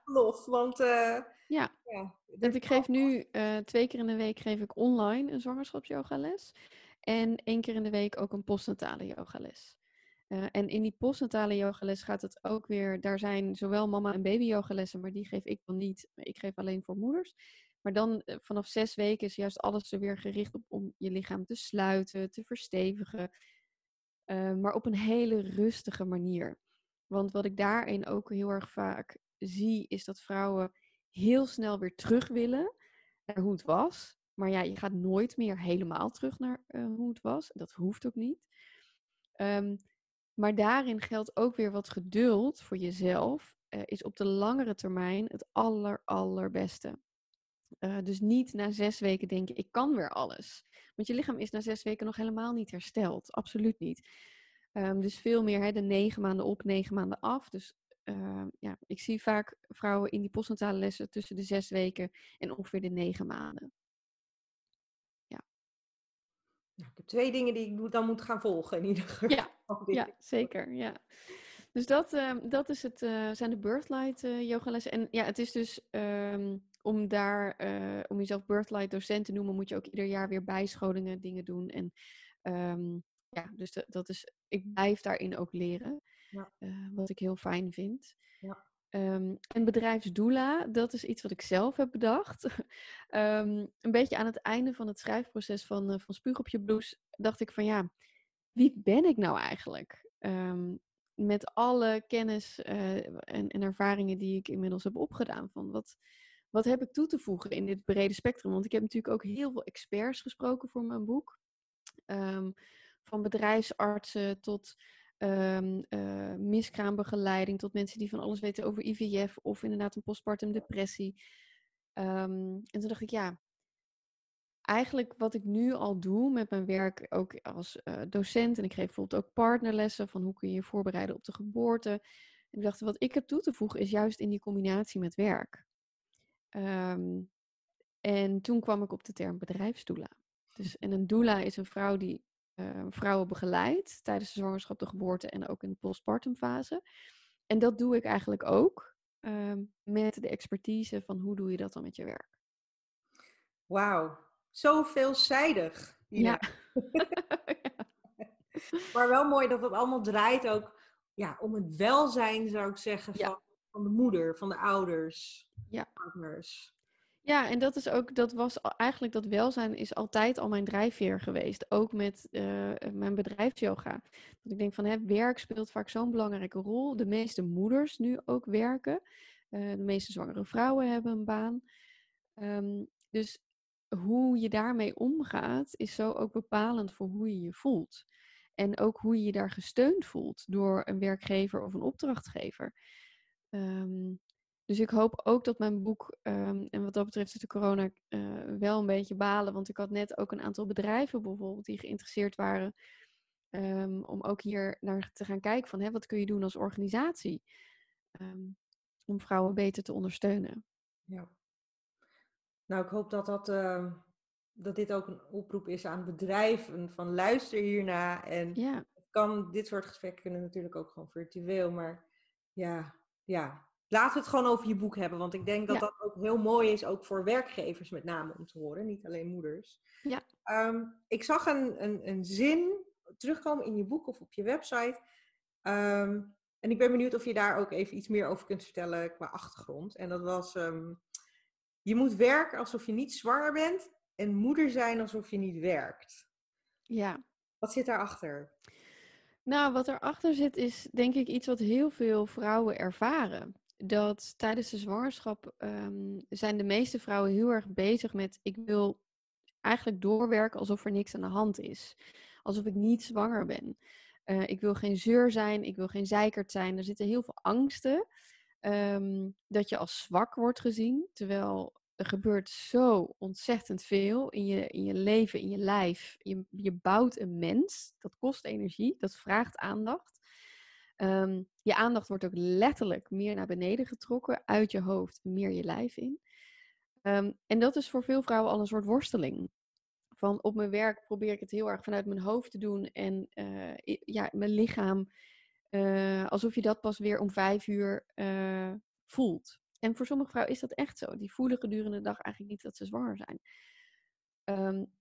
Want eh, Ja. ja, Want ik geef nu eh, twee keer in de week geef ik online een zwangerschapsjogales. En één keer in de week ook een postnatale yogales. Eh, en in die postnatale yogales gaat het ook weer, daar zijn zowel mama en baby yogalessen, maar die geef ik dan niet. Ik geef alleen voor moeders. Maar dan eh, vanaf zes weken is juist alles er weer gericht op om je lichaam te sluiten, te verstevigen. Eh, maar op een hele rustige manier. Want wat ik daarin ook heel erg vaak zie, is dat vrouwen heel snel weer terug willen naar hoe het was. Maar ja, je gaat nooit meer helemaal terug naar hoe het was. Dat hoeft ook niet. Ehm, maar daarin geldt ook weer wat geduld voor jezelf. eh, is op de langere termijn het aller, allerbeste. Eh, dus niet na zes weken denken, ik kan weer alles. Want je lichaam is na zes weken nog helemaal niet hersteld. Absoluut niet. Ehm, dus veel meer hè, de negen maanden op, negen maanden af. Dus uh, ja, ik zie vaak vrouwen in die postnatale lessen tussen de zes weken en ongeveer de negen maanden. Ja. Nou, ik heb twee dingen die ik dan moet gaan volgen in ieder geval. Ja, ja zeker. Ja. Dus dat, uh, dat is het, uh, zijn de Birthlight uh, yogalessen. En ja, het is dus um, om daar, om jezelf Birthlight docent te noemen, moet je ook ieder jaar weer bijscholingen, dingen doen. En um, ja, dus de, dat is, ik blijf daarin ook leren. Ja. wat ik heel fijn vind. Ja. Um, en bedrijfsdoula, dat is iets wat ik zelf heb bedacht. um, een beetje aan het einde van het schrijfproces van, uh, van Spuug op je blouse dacht ik van ja, wie ben ik nou eigenlijk? Um, met alle kennis uh, en, en, ervaringen die ik inmiddels heb opgedaan. Van wat, wat heb ik toe te voegen in dit brede spectrum? Want ik heb natuurlijk ook heel veel experts gesproken voor mijn boek. Um, van bedrijfsartsen tot um, miskraambegeleiding, tot mensen die van alles weten over IVF of inderdaad een postpartum depressie. En toen dacht ik, ja, eigenlijk wat ik nu al doe met mijn werk, ook als uh, docent, en ik geef bijvoorbeeld ook partnerlessen van hoe kun je je voorbereiden op de geboorte. En ik dacht, wat ik heb toe te voegen is juist in die combinatie met werk. Um, en toen kwam ik op de term bedrijfsdoula. Dus, en een doula is een vrouw die uh, vrouwen begeleidt tijdens de zwangerschap, de geboorte en ook in de postpartumfase. En dat doe ik eigenlijk ook uh, met de expertise van hoe doe je dat dan met je werk. Wauw, zo veelzijdig. Ja. maar wel mooi dat het allemaal draait ook ja, om het welzijn, zou ik zeggen, van, van de moeder, van de ouders, ja. partners. Ja, en dat is ook, dat was eigenlijk dat welzijn is altijd al mijn drijfveer geweest. Ook met uh, mijn bedrijfsyoga. Dat ik denk van, hè, werk speelt vaak zo'n belangrijke rol. De meeste moeders nu ook werken. Uh, de meeste zwangere vrouwen hebben een baan. Um, dus hoe je daarmee omgaat, is zo ook bepalend voor hoe je je voelt. En ook hoe je je daar gesteund voelt door een werkgever of een opdrachtgever. Um, dus ik hoop ook dat mijn boek, um, en wat dat betreft de corona uh, wel een beetje balen, want ik had net ook een aantal bedrijven bijvoorbeeld die geïnteresseerd waren um, om ook hier naar te gaan kijken van hè, wat kun je doen als organisatie om vrouwen beter te ondersteunen. Ja. Nou, ik hoop dat, dat, uh, dat dit ook een oproep is aan bedrijven van luister hierna en ja. kan, dit soort gesprekken kunnen natuurlijk ook gewoon virtueel, maar ja, ja, laten we het gewoon over je boek hebben. Want ik denk dat dat ook heel mooi is, ook voor werkgevers met name om te horen, niet alleen moeders. Ja. Um, ik zag een, een, een, zin terugkomen in je boek of op je website. Um, en ik ben benieuwd of je daar ook even iets meer over kunt vertellen qua achtergrond. En dat was, um, je moet werken alsof je niet zwanger bent en moeder zijn alsof je niet werkt. Ja. Wat zit daarachter? Nou, wat erachter zit is denk ik iets wat heel veel vrouwen ervaren dat tijdens de zwangerschap um, zijn de meeste vrouwen heel erg bezig met ik wil eigenlijk doorwerken alsof er niks aan de hand is. Alsof ik niet zwanger ben. Uh, ik wil geen zeur zijn, ik wil geen zeikert zijn. Er zitten heel veel angsten um, dat je als zwak wordt gezien. Terwijl er gebeurt zo ontzettend veel in je, in je leven, in je lijf. Je, je bouwt een mens, dat kost energie, dat vraagt aandacht. Um, je aandacht wordt ook letterlijk meer naar beneden getrokken, uit je hoofd, meer je lijf in. Um, en dat is voor veel vrouwen al een soort worsteling. Van op mijn werk probeer ik het heel erg vanuit mijn hoofd te doen en uh, ja, mijn lichaam, uh, alsof je dat pas weer om vijf uur uh, voelt. En voor sommige vrouwen is dat echt zo. Die voelen gedurende de dag eigenlijk niet dat ze zwanger zijn. Um,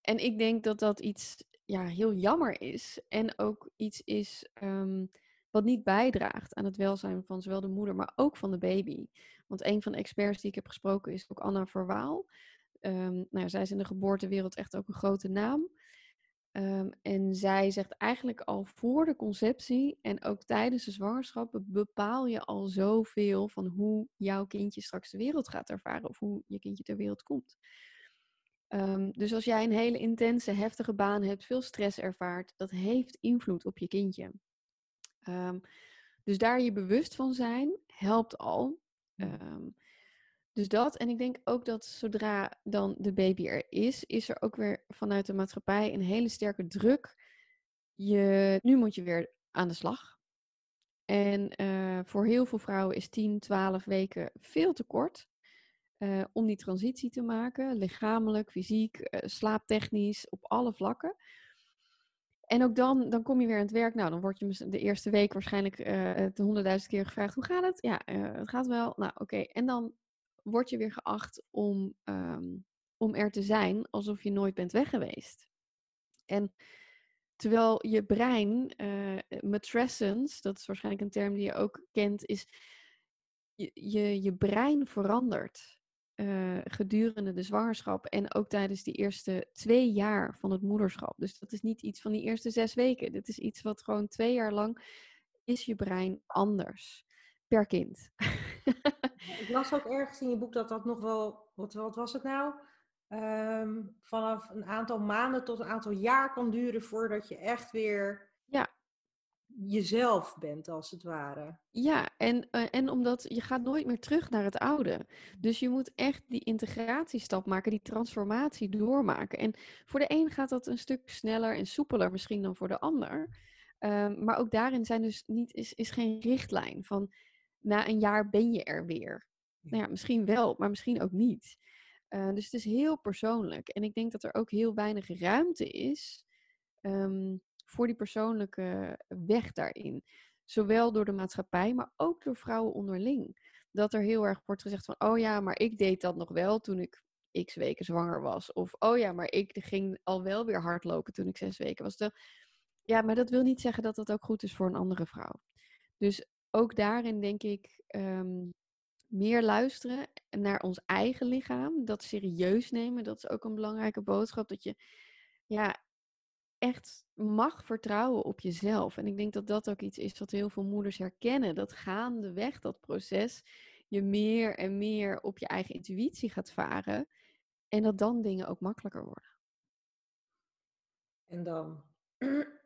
en ik denk dat dat iets ja, heel jammer is. En ook iets is um, wat niet bijdraagt aan het welzijn van zowel de moeder, maar ook van de baby. Want een van de experts die ik heb gesproken is ook Anna Verwaal. Um, nou, zij is in de geboortewereld echt ook een grote naam. Um, en zij zegt eigenlijk al voor de conceptie en ook tijdens de zwangerschap bepaal je al zoveel van hoe jouw kindje straks de wereld gaat ervaren of hoe je kindje ter wereld komt. Um, dus als jij een hele intense, heftige baan hebt, veel stress ervaart, dat heeft invloed op je kindje. Um, dus daar je bewust van zijn, helpt al. Um, dus dat. En ik denk ook dat zodra dan de baby er is, is er ook weer vanuit de maatschappij een hele sterke druk. Je, nu moet je weer aan de slag. En eh, voor heel veel vrouwen is 10, 12 weken veel te kort uh, om die transitie te maken. Lichamelijk, fysiek, uh, slaaptechnisch, op alle vlakken. En ook dan, dan kom je weer aan het werk. Nou, dan word je de eerste week waarschijnlijk honderdduizend keer gevraagd: hoe gaat het? Ja, het gaat wel. Nou, oké. En dan word je weer geacht om, um, om er te zijn alsof je nooit bent weg geweest. En terwijl je brein, uh, dat is waarschijnlijk een term die je ook kent, is je, je, je brein verandert. Uh, gedurende de zwangerschap en ook tijdens die eerste twee jaar van het moederschap. Dus dat is niet iets van die eerste zes weken. Dit is iets wat gewoon twee jaar lang is je brein anders per kind. Ik las ook ergens in je boek dat dat nog wel, wat, wat was het nou? Um, vanaf een aantal maanden tot een aantal jaar kan duren voordat je echt weer ja. jezelf bent, als het ware. Ja, en, uh, en omdat je gaat nooit meer terug naar het oude. Dus je moet echt die integratiestap maken, die transformatie doormaken. En voor de een gaat dat een stuk sneller en soepeler misschien dan voor de ander. Um, maar ook daarin zijn dus niet, is, is geen richtlijn van na een jaar ben je er weer. Nou ja, misschien wel, maar misschien ook niet. Uh, dus het is heel persoonlijk. En ik denk dat er ook heel weinig ruimte is um, voor die persoonlijke weg daarin. Zowel door de maatschappij, maar ook door vrouwen onderling. Dat er heel erg wordt gezegd van, oh ja, maar ik deed dat nog wel toen ik x weken zwanger was. Of, oh ja, maar ik ging al wel weer hardlopen toen ik zes weken was. Ja, maar dat wil niet zeggen dat dat ook goed is voor een andere vrouw. Dus ook daarin denk ik um, meer luisteren naar ons eigen lichaam. Dat serieus nemen, dat is ook een belangrijke boodschap. Dat je ja, echt mag vertrouwen op jezelf. En ik denk dat dat ook iets is wat heel veel moeders herkennen. Dat gaandeweg dat proces je meer en meer op je eigen intuïtie gaat varen. En dat dan dingen ook makkelijker worden. En dan,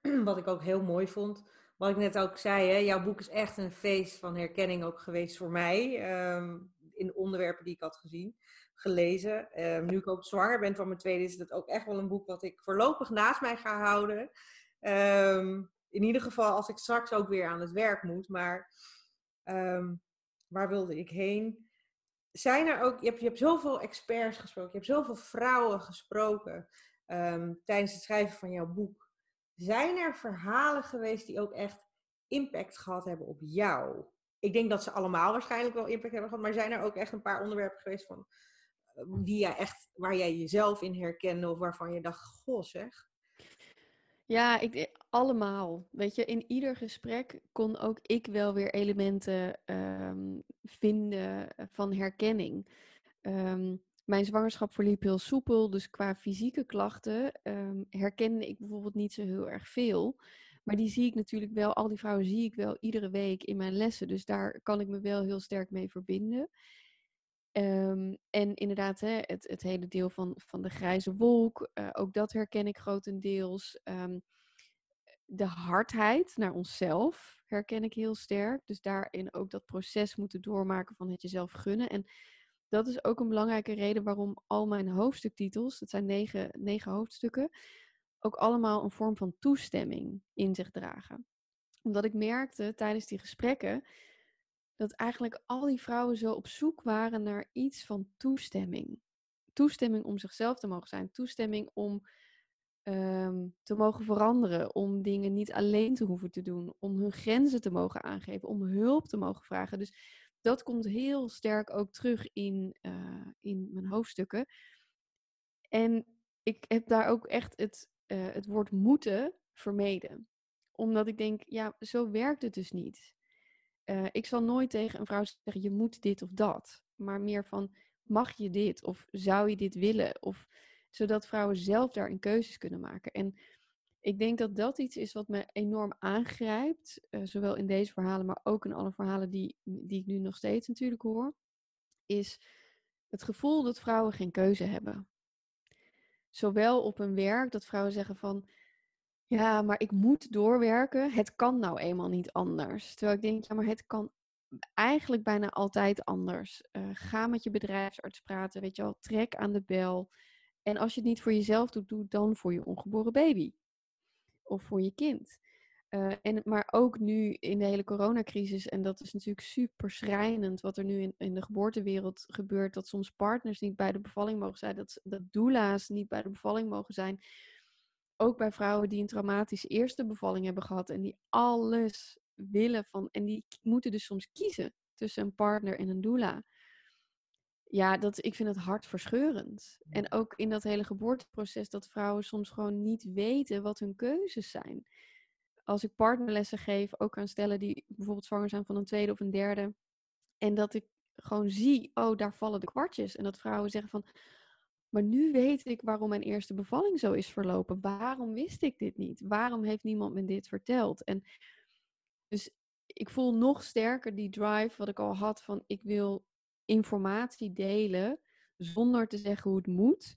wat ik ook heel mooi vond, wat ik net ook zei, hè, jouw boek is echt een feest van herkenning ook geweest voor mij. Um, in onderwerpen die ik had gezien, gelezen. Um, nu ik ook zwanger ben van mijn tweede, is het ook echt wel een boek wat ik voorlopig naast mij ga houden. Um, in ieder geval als ik straks ook weer aan het werk moet. Maar waar wilde ik heen? Zijn er ook, je hebt, je hebt zoveel experts gesproken, je hebt zoveel vrouwen gesproken tijdens het schrijven van jouw boek. Zijn er verhalen geweest die ook echt impact gehad hebben op jou? Ik denk dat ze allemaal waarschijnlijk wel impact hebben gehad, maar zijn er ook echt een paar onderwerpen geweest van, eh, die jij echt, waar jij jezelf in herkende of waarvan je dacht, goh zeg. Ja, ik, allemaal. Weet je, in ieder gesprek kon ook ik wel weer elementen um, vinden van herkenning. Um, mijn zwangerschap verliep heel soepel, dus qua fysieke klachten um, herkende ik bijvoorbeeld niet zo heel erg veel. Maar die zie ik natuurlijk wel, al die vrouwen zie ik wel iedere week in mijn lessen. Dus daar kan ik me wel heel sterk mee verbinden. Um, en inderdaad, hè, het, het, hele deel van, van de grijze wolk, uh, ook dat herken ik grotendeels. Um, de hardheid naar onszelf herken ik heel sterk. Dus daarin ook dat proces moeten doormaken van het jezelf gunnen. En dat is ook een belangrijke reden waarom al mijn hoofdstuktitels, dat zijn negen, negen hoofdstukken, ook allemaal een vorm van toestemming in zich dragen. Omdat ik merkte tijdens die gesprekken dat eigenlijk al die vrouwen zo op zoek waren naar iets van toestemming. Toestemming om zichzelf te mogen zijn, toestemming om um, te mogen veranderen, om dingen niet alleen te hoeven te doen, om hun grenzen te mogen aangeven, om hulp te mogen vragen. Dus dat komt heel sterk ook terug in, uh, in mijn hoofdstukken. En ik heb daar ook echt het, uh, het woord moeten vermeden. Omdat ik denk, ja, zo werkt het dus niet. Uh, ik zal nooit tegen een vrouw zeggen, je moet dit of dat. Maar meer van, mag je dit? Of zou je dit willen? Of zodat vrouwen zelf daarin keuzes kunnen maken. En ik denk dat dat iets is wat me enorm aangrijpt. Uh, zowel in deze verhalen, maar ook in alle verhalen die, die ik nu nog steeds natuurlijk hoor. Is het gevoel dat vrouwen geen keuze hebben. Zowel op hun werk, dat vrouwen zeggen van... Ja, maar ik moet doorwerken. Het kan nou eenmaal niet anders. Terwijl ik denk, ja, maar het kan eigenlijk bijna altijd anders. Uh, ga met je bedrijfsarts praten, weet je wel. Trek aan de bel. En als je het niet voor jezelf doet, doe dan voor je ongeboren baby of voor je kind. Uh, en, maar ook nu in de hele coronacrisis, en dat is natuurlijk super schrijnend wat er nu in, in de geboortewereld gebeurt, dat soms partners niet bij de bevalling mogen zijn, dat, dat doula's niet bij de bevalling mogen zijn. Ook bij vrouwen die een traumatische eerste bevalling hebben gehad en die alles willen van, en die moeten dus soms kiezen tussen een partner en een doula. Ja, dat, ik vind het hartverscheurend. En ook in dat hele geboorteproces dat vrouwen soms gewoon niet weten wat hun keuzes zijn als ik partnerlessen geef, ook aan stellen die bijvoorbeeld zwanger zijn van een tweede of een derde. En dat ik gewoon zie, oh, daar vallen de kwartjes. En dat vrouwen zeggen van, maar nu weet ik waarom mijn eerste bevalling zo is verlopen. Waarom wist ik dit niet? Waarom heeft niemand me dit verteld? En dus ik voel nog sterker die drive wat ik al had van ik wil informatie delen zonder te zeggen hoe het moet.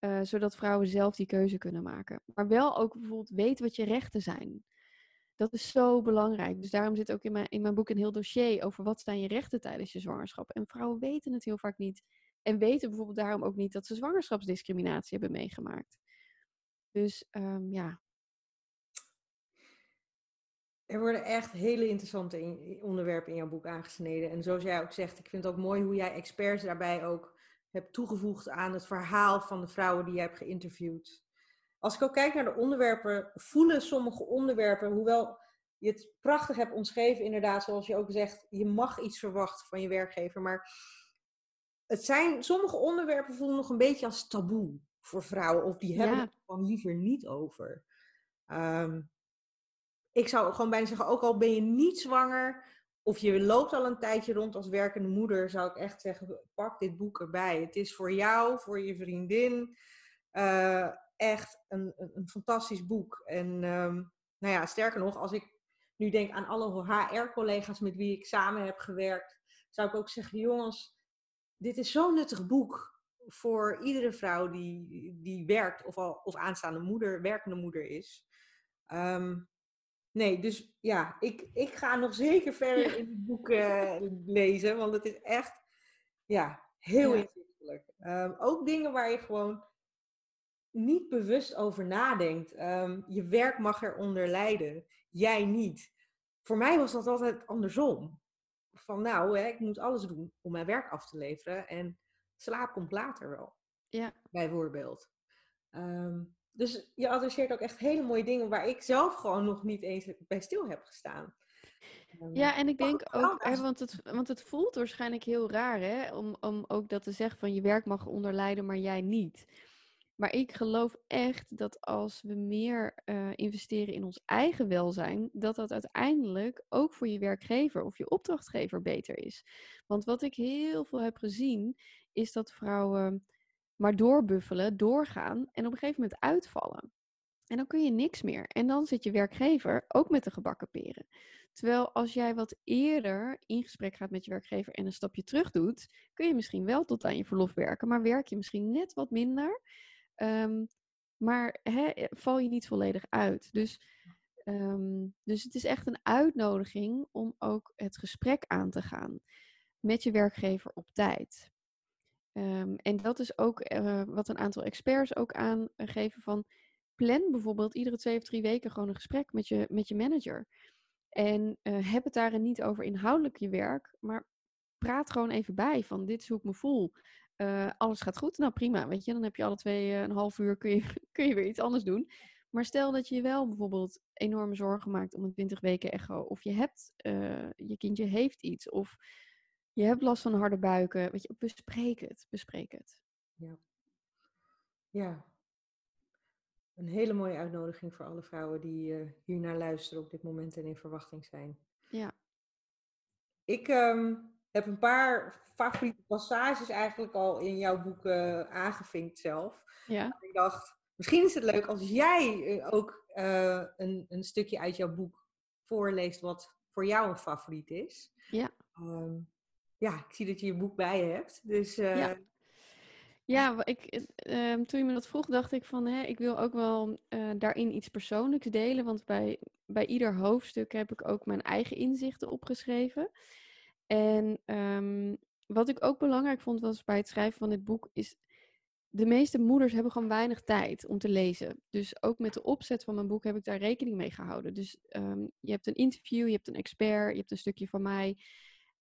Uh, zodat vrouwen zelf die keuze kunnen maken. Maar wel ook bijvoorbeeld weten wat je rechten zijn. Dat is zo belangrijk. Dus daarom zit ook in mijn, in mijn boek een heel dossier over wat zijn je rechten tijdens je zwangerschap. En vrouwen weten het heel vaak niet. En weten bijvoorbeeld daarom ook niet dat ze zwangerschapsdiscriminatie hebben meegemaakt. Dus um, ja. Er worden echt hele interessante onderwerpen in jouw boek aangesneden. En zoals jij ook zegt, ik vind het ook mooi hoe jij experts daarbij ook hebt toegevoegd aan het verhaal van de vrouwen die je hebt geïnterviewd. Als ik ook kijk naar de onderwerpen, voelen sommige onderwerpen, hoewel je het prachtig hebt omschreven, inderdaad, zoals je ook zegt, je mag iets verwachten van je werkgever, maar het zijn, sommige onderwerpen voelen nog een beetje als taboe voor vrouwen, of die hebben het gewoon liever niet over. Ehm, ik zou gewoon bijna zeggen, ook al ben je niet zwanger, of je loopt al een tijdje rond als werkende moeder, zou ik echt zeggen: pak dit boek erbij. Het is voor jou, voor je vriendin. Uh, echt een, een, fantastisch boek. En um, nou ja, sterker nog, als ik nu denk aan alle HR-collega's met wie ik samen heb gewerkt, zou ik ook zeggen: jongens, dit is zo'n nuttig boek voor iedere vrouw die, die werkt of, al, of aanstaande moeder, werkende moeder is. Um, Nee, dus ja, ik, ik ga nog zeker verder in het boek uh, lezen, want het is echt ja, heel ja. inzichtelijk. Um, ook dingen waar je gewoon niet bewust over nadenkt. Um, je werk mag eronder lijden, jij niet. Voor mij was dat altijd andersom. Van nou, hè, ik moet alles doen om mijn werk af te leveren en slaap komt later wel. Ja. Bijvoorbeeld. Um, dus je adresseert ook echt hele mooie dingen waar ik zelf gewoon nog niet eens bij stil heb gestaan. Ehm, ja, en ik denk ook, hè, want, het, want het voelt waarschijnlijk heel raar hè, om, om ook dat te zeggen van je werk mag onderlijden, maar jij niet. Maar ik geloof echt dat als we meer uh, investeren in ons eigen welzijn, dat dat uiteindelijk ook voor je werkgever of je opdrachtgever beter is. Want wat ik heel veel heb gezien, is dat vrouwen maar doorbuffelen, doorgaan en op een gegeven moment uitvallen. En dan kun je niks meer. En dan zit je werkgever ook met de gebakken peren. Terwijl als jij wat eerder in gesprek gaat met je werkgever en een stapje terug doet, kun je misschien wel tot aan je verlof werken, maar werk je misschien net wat minder. Um, maar val je niet volledig uit. Dus, um, dus het is echt een uitnodiging om ook het gesprek aan te gaan met je werkgever op tijd. Um, en dat is ook uh, wat een aantal experts ook aangeven van plan bijvoorbeeld iedere twee of drie weken gewoon een gesprek met je, met je manager. En uh, heb het daarin niet over inhoudelijk je werk, maar praat gewoon even bij van dit is hoe ik me voel. Uh, alles gaat goed, nou prima, weet je, dan heb je alle twee een half uur kun je, kun je weer iets anders doen. Maar stel dat je wel bijvoorbeeld enorme zorgen maakt om een 20 weken echo, of je hebt, je kindje heeft iets, of je hebt last van harde buiken. Weet je, bespreek het. Bespreek het. Ja. Ja. Een hele mooie uitnodiging voor alle vrouwen die uh, hier naar luisteren op dit moment en in verwachting zijn. Ja. Ik um, heb een paar favoriete passages eigenlijk al in jouw boek uh, aangevinkt zelf. Ja. Ik dacht, misschien is het leuk als jij uh, ook een, een stukje uit jouw boek voorleest wat voor jou een favoriet is. Ja. Um, ja, ik zie dat je je boek bij je hebt. Dus, uh... Ja, ja ik, uh, toen je me dat vroeg, dacht ik van, hè, ik wil ook wel uh, daarin iets persoonlijks delen. Want bij, bij ieder hoofdstuk heb ik ook mijn eigen inzichten opgeschreven. En um, wat ik ook belangrijk vond was bij het schrijven van dit boek, is de meeste moeders hebben gewoon weinig tijd om te lezen. Dus ook met de opzet van mijn boek heb ik daar rekening mee gehouden. Dus ehm, je hebt een interview, je hebt een expert, je hebt een stukje van mij.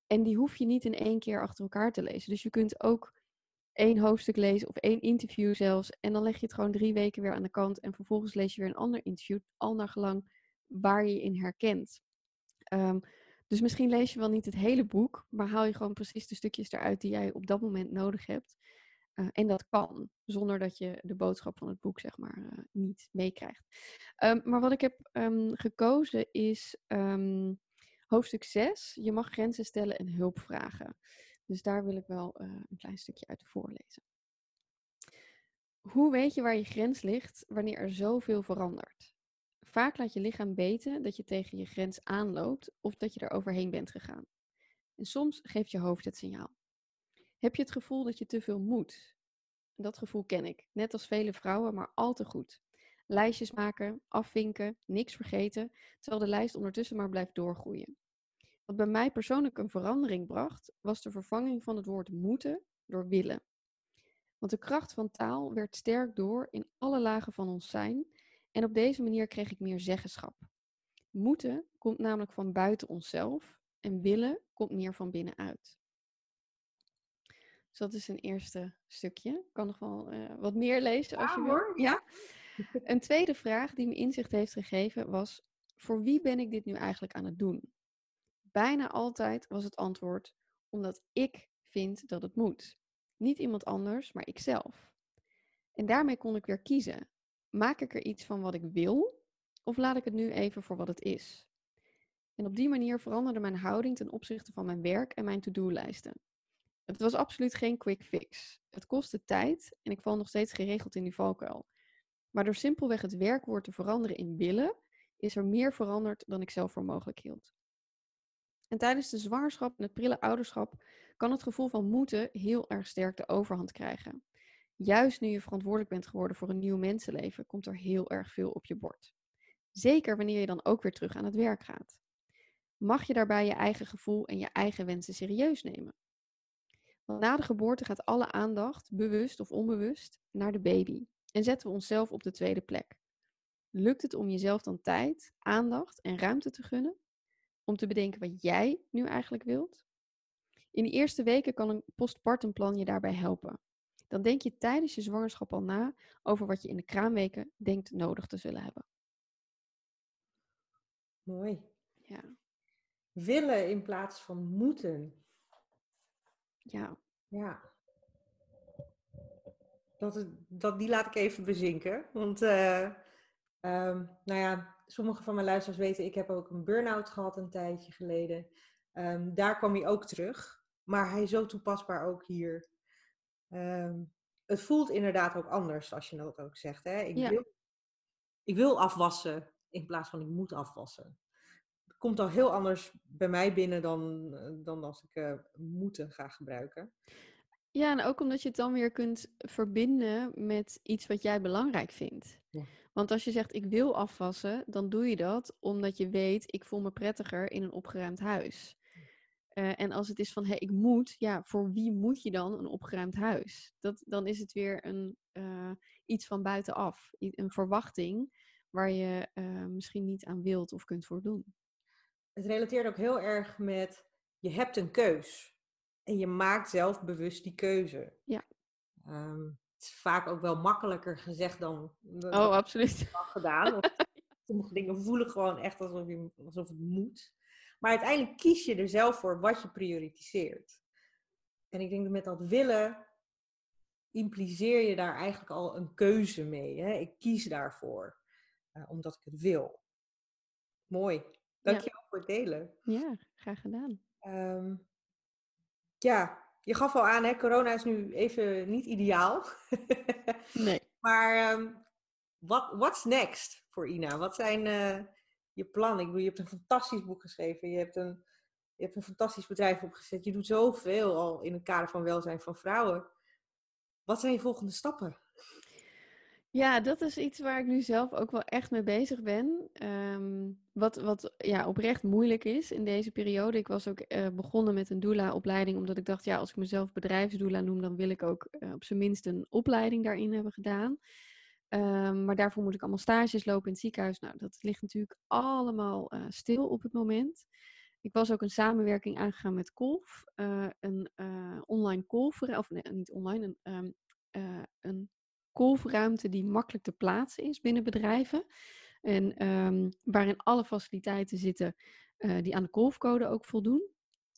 En die hoef je niet in één keer achter elkaar te lezen. Dus je kunt ook één hoofdstuk lezen of één interview zelfs. En dan leg je het gewoon drie weken weer aan de kant. En vervolgens lees je weer een ander interview, al naar gelang waar je in herkent. Um, dus misschien lees je wel niet het hele boek, maar haal je gewoon precies de stukjes eruit die jij op dat moment nodig hebt. Uh, en dat kan, zonder dat je de boodschap van het boek, zeg maar, uh, niet meekrijgt. Um, maar wat ik heb um, gekozen is hoofdstuk 6. Je mag grenzen stellen en hulp vragen. Dus daar wil ik wel uh, een klein stukje uit voorlezen. Hoe weet je waar je grens ligt wanneer er zoveel verandert? Vaak laat je lichaam weten dat je tegen je grens aanloopt of dat je er overheen bent gegaan. En soms geeft je hoofd het signaal. Heb je het gevoel dat je te veel moet? Dat gevoel ken ik, net als vele vrouwen, maar al te goed. Lijstjes maken, afvinken, niks vergeten, terwijl de lijst ondertussen maar blijft doorgroeien. Wat bij mij persoonlijk een verandering bracht, was de vervanging van het woord moeten door willen. Want de kracht van taal werd sterk door in alle lagen van ons zijn en op deze manier kreeg ik meer zeggenschap. Moeten komt namelijk van buiten onszelf en willen komt meer van binnenuit. Dus dat is een eerste stukje. Ik kan nog wel uh, wat meer lezen als ja, je wil. Hoor, ja. Een tweede vraag die me inzicht heeft gegeven was: voor wie ben ik dit nu eigenlijk aan het doen? Bijna altijd was het antwoord omdat ik vind dat het moet. Niet iemand anders, maar ikzelf. En daarmee kon ik weer kiezen. Maak ik er iets van wat ik wil of laat ik het nu even voor wat het is? En op die manier veranderde mijn houding ten opzichte van mijn werk en mijn to-do-lijsten. Het was absoluut geen quick fix. Het kostte tijd en ik val nog steeds geregeld in die valkuil. Maar door simpelweg het werkwoord te veranderen in willen, is er meer veranderd dan ik zelf voor mogelijk hield. En tijdens de zwangerschap en het prille ouderschap kan het gevoel van moeten heel erg sterk de overhand krijgen. Juist nu je verantwoordelijk bent geworden voor een nieuw mensenleven, komt er heel erg veel op je bord. Zeker wanneer je dan ook weer terug aan het werk gaat. Mag je daarbij je eigen gevoel en je eigen wensen serieus nemen? Want na de geboorte gaat alle aandacht, bewust of onbewust, naar de baby en zetten we onszelf op de tweede plek. Lukt het om jezelf dan tijd, aandacht en ruimte te gunnen? Om te bedenken wat jij nu eigenlijk wilt? In de eerste weken kan een postpartumplan je daarbij helpen dan denk je tijdens je zwangerschap al na over wat je in de kraamweken denkt nodig te zullen hebben. Mooi. Ja. Willen in plaats van moeten. Ja. Ja. Dat, dat, die laat ik even bezinken. Want, uh, um, nou ja, sommige van mijn luisteraars weten, ik heb ook een burn-out gehad een tijdje geleden. Um, daar kwam hij ook terug. Maar hij is zo toepasbaar ook hier. Um, het voelt inderdaad ook anders als je dat ook zegt. Hè? Ik, Ja. wil, ik wil afwassen in plaats van ik moet afwassen. Het komt al heel anders bij mij binnen dan, eh, dan als ik eh, moeten ga gebruiken. Ja, en ook omdat je het dan weer kunt verbinden met iets wat jij belangrijk vindt. Ja. Want als je zegt ik wil afwassen, dan doe je dat omdat je weet ik voel me prettiger in een opgeruimd huis. Eh, en als het is van hé, ik moet, ja, voor wie moet je dan een opgeruimd huis? Dat, dan is het weer een, eh, iets van buitenaf, een verwachting waar je eh, misschien niet aan wilt of kunt voldoen. Het relateert ook heel erg met je hebt een keus. En je maakt zelf bewust die keuze. Ja. Ehm, het is vaak ook wel makkelijker gezegd dan, dan Oh, absoluut. dan gedaan. Want sommige dingen voelen gewoon echt alsof, je, alsof het moet. Maar uiteindelijk kies je er zelf voor wat je prioritiseert. En ik denk dat met dat willen impliceer je daar eigenlijk al een keuze mee. Hè? Ik kies daarvoor, eh, omdat ik het wil. Mooi. Dankjewel voor het delen. Ja, graag gedaan. Ehm, ja, je gaf al aan, hè, corona is nu even niet ideaal. Nee. maar ehm, wat what's next voor Ina? Wat zijn eh, je plannen? Ik bedoel, je hebt een fantastisch boek geschreven. Je hebt een, je hebt een fantastisch bedrijf opgezet. Je doet zoveel al in het kader van welzijn van vrouwen. Wat zijn je volgende stappen? Ja, dat is iets waar ik nu zelf ook wel echt mee bezig ben. Ehm, wat wat ja, oprecht moeilijk is in deze periode. Ik was ook uh, begonnen met een doula-opleiding, omdat ik dacht, ja, als ik mezelf bedrijfsdoula noem, dan wil ik ook uh, op zijn minst een opleiding daarin hebben gedaan. Um, maar daarvoor moet ik allemaal stages lopen in het ziekenhuis. Nou, dat ligt natuurlijk allemaal uh, stil op het moment. Ik was ook een samenwerking aangegaan met Kolf, een online kolfruimte, of nee, niet online, een, um, een kolfruimte die makkelijk te plaatsen is binnen bedrijven. En um, waarin alle faciliteiten zitten uh, die aan de kolfcode ook voldoen.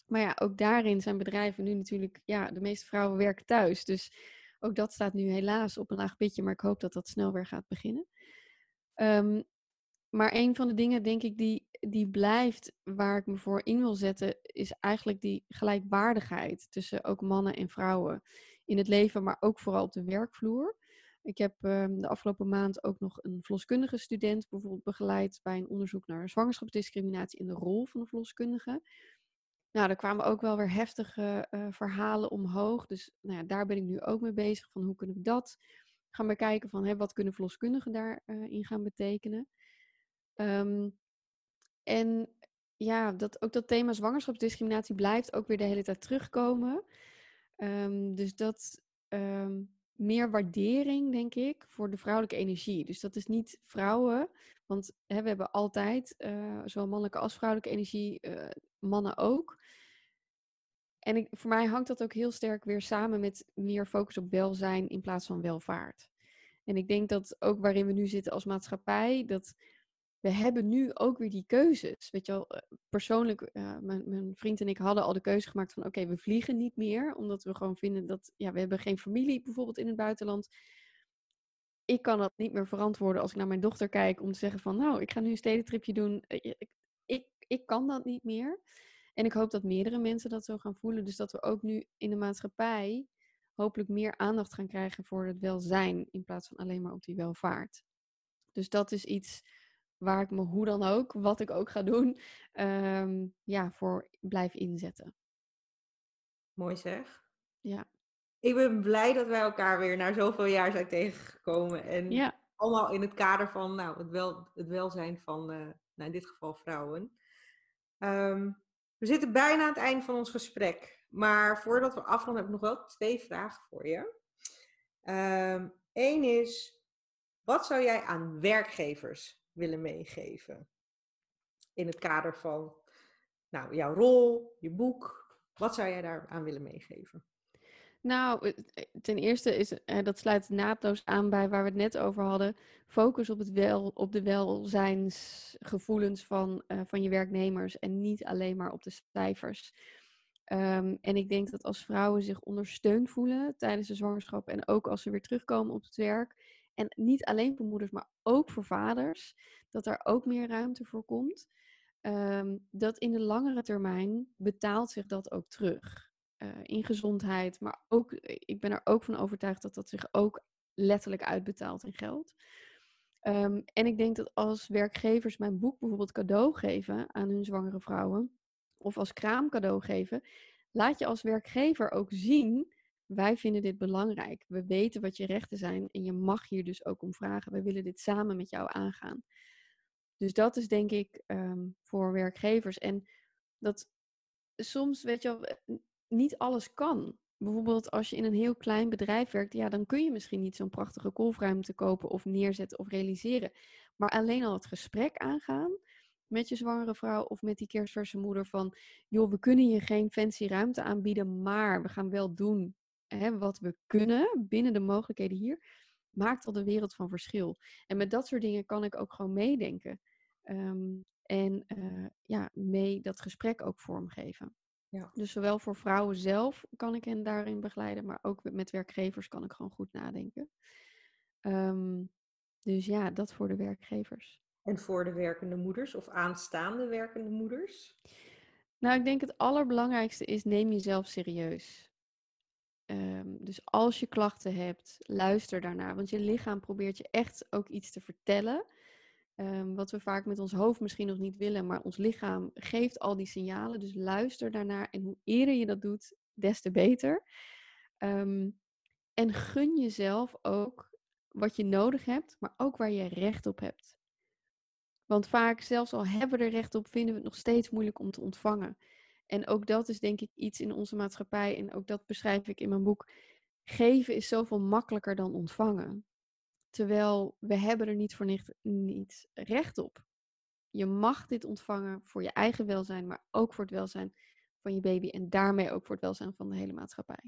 Maar ja, ook daarin zijn bedrijven nu natuurlijk, ja, de meeste vrouwen werken thuis. Dus ook dat staat nu helaas op een laag pitje, maar ik hoop dat dat snel weer gaat beginnen. Um, maar een van de dingen, denk ik, die, die blijft waar ik me voor in wil zetten, is eigenlijk die gelijkwaardigheid tussen ook mannen en vrouwen in het leven, maar ook vooral op de werkvloer. Ik heb um, de afgelopen maand ook nog een verloskundige student bijvoorbeeld begeleid bij een onderzoek naar zwangerschapsdiscriminatie in de rol van de verloskundige. Nou, daar kwamen ook wel weer heftige uh, verhalen omhoog. Dus nou ja, daar ben ik nu ook mee bezig. Van hoe kunnen we dat gaan bekijken? Van hè, wat kunnen verloskundigen daarin uh, gaan betekenen? Um, en ja, dat, ook dat thema zwangerschapsdiscriminatie blijft ook weer de hele tijd terugkomen. Um, dus dat meer waardering, denk ik, voor de vrouwelijke energie. Dus dat is niet vrouwen, want hè, we hebben altijd uh, zowel mannelijke als vrouwelijke energie, uh, mannen ook. En ik, voor mij hangt dat ook heel sterk weer samen met meer focus op welzijn in plaats van welvaart. En ik denk dat ook waarin we nu zitten als maatschappij, dat we hebben nu ook weer die keuzes. Weet je wel, eh, persoonlijk, uh, mijn, mijn, vriend en ik hadden al de keuze gemaakt van oké, we vliegen niet meer. Omdat we gewoon vinden dat, ja, we hebben geen familie bijvoorbeeld in het buitenland. Ik kan dat niet meer verantwoorden als ik naar mijn dochter kijk om te zeggen van nou, ik ga nu een stedentripje doen. Eh, ik, ik, ik kan dat niet meer. En ik hoop dat meerdere mensen dat zo gaan voelen. Dus dat we ook nu in de maatschappij hopelijk meer aandacht gaan krijgen voor het welzijn in plaats van alleen maar op die welvaart. Dus dat is iets waar ik me hoe dan ook, wat ik ook ga doen, um, ja, voor blijf inzetten. Mooi zeg. Ja. Ik ben blij dat wij elkaar weer na zoveel jaar zijn tegengekomen. En ja. allemaal in het kader van nou, het, wel, het welzijn van, uh, nou, in dit geval vrouwen. Um, we zitten bijna aan het einde van ons gesprek. Maar voordat we afronden heb ik nog wel twee vragen voor je. Eén um, is, wat zou jij aan werkgevers willen meegeven? In het kader van nou, jouw rol, je boek. Wat zou jij daar aan willen meegeven? Nou, ten eerste is dat sluit naadloos aan bij waar we het net over hadden. Focus op, het wel, op de welzijnsgevoelens van, uh, van je werknemers en niet alleen maar op de cijfers. Um, en ik denk dat als vrouwen zich ondersteund voelen tijdens de zwangerschap en ook als ze weer terugkomen op het werk, en niet alleen voor moeders, maar ook voor vaders, dat er ook meer ruimte voor komt. Um, dat in de langere termijn betaalt zich dat ook terug. Uh, in gezondheid, maar ook, ik ben er ook van overtuigd dat dat zich ook letterlijk uitbetaalt in geld. Um, en ik denk dat als werkgevers mijn boek bijvoorbeeld cadeau geven aan hun zwangere vrouwen, of als kraam cadeau geven, laat je als werkgever ook zien wij vinden dit belangrijk. We weten wat je rechten zijn en je mag hier dus ook om vragen. We willen dit samen met jou aangaan. Dus dat is denk ik um, voor werkgevers. En dat soms, weet je wel, niet alles kan. Bijvoorbeeld als je in een heel klein bedrijf werkt, ja, dan kun je misschien niet zo'n prachtige kolfruimte kopen of neerzetten of realiseren. Maar alleen al het gesprek aangaan met je zwangere vrouw of met die kerstverse moeder van, joh, we kunnen je geen fancy ruimte aanbieden, maar we gaan wel doen hè, wat we kunnen binnen de mogelijkheden hier, maakt al de wereld van verschil. En met dat soort dingen kan ik ook gewoon meedenken. Um, en uh, ja, mee dat gesprek ook vormgeven. Ja. Dus zowel voor vrouwen zelf kan ik hen daarin begeleiden, maar ook met werkgevers kan ik gewoon goed nadenken. Um, dus ja, dat voor de werkgevers. En voor de werkende moeders of aanstaande werkende moeders? Nou, ik denk het allerbelangrijkste is neem jezelf serieus. Um, dus als je klachten hebt, luister daarnaar. Want je lichaam probeert je echt ook iets te vertellen. Um, wat we vaak met ons hoofd misschien nog niet willen, maar ons lichaam geeft al die signalen. Dus luister daarnaar. En hoe eerder je dat doet, des te beter. Um, en gun jezelf ook wat je nodig hebt, maar ook waar je recht op hebt. Want vaak, zelfs al hebben we er recht op, vinden we het nog steeds moeilijk om te ontvangen. En ook dat is denk ik iets in onze maatschappij, en ook dat beschrijf ik in mijn boek. Geven is zoveel makkelijker dan ontvangen. Terwijl we hebben er niet voor niet, niet recht op. Je mag dit ontvangen voor je eigen welzijn, maar ook voor het welzijn van je baby en daarmee ook voor het welzijn van de hele maatschappij.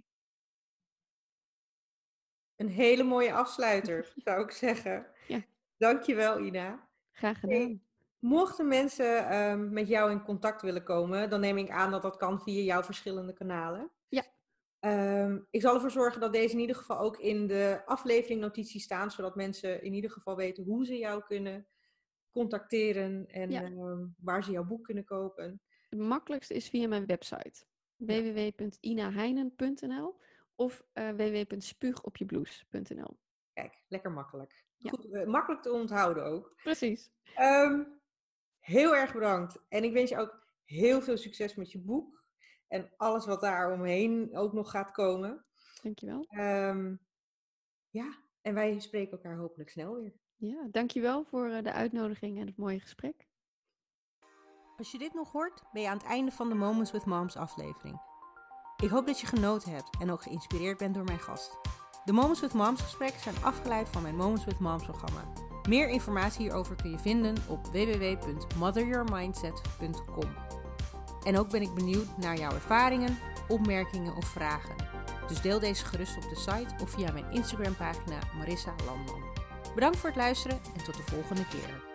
Een hele mooie afsluiter, zou ik zeggen. Ja. Dankjewel, Ina. Graag gedaan. Mochten mensen ehm, met jou in contact willen komen, dan neem ik aan dat dat kan via jouw verschillende kanalen. Ja. Ehm, ik zal ervoor zorgen dat deze in ieder geval ook in de aflevering notities staan, zodat mensen in ieder geval weten hoe ze jou kunnen contacteren en ehm, waar ze jouw boek kunnen kopen. Het makkelijkste is via mijn website www.inaheinen.nl of uh, www.spuugopjebloes.nl. Kijk, lekker makkelijk. Goed, uh, makkelijk te onthouden ook. Precies. Um, heel erg bedankt. En ik wens je ook heel veel succes met je boek. En alles wat daar omheen ook nog gaat komen. Dankjewel. Um, ja, en wij spreken elkaar hopelijk snel weer. Ja, dankjewel voor eh, de uitnodiging en het mooie gesprek. Als je dit nog hoort, ben je aan het einde van de Moments with Moms aflevering. Ik hoop dat je genoten hebt en ook geïnspireerd bent door mijn gast. De Moments with Moms gesprekken zijn afgeleid van mijn Moments with Moms programma. Meer informatie hierover kun je vinden op www.motheryourmindset.com. En ook ben ik benieuwd naar jouw ervaringen, opmerkingen of vragen. Dus deel deze gerust op de site of via mijn Instagram pagina Marissa Landman. Bedankt voor het luisteren en tot de volgende keer.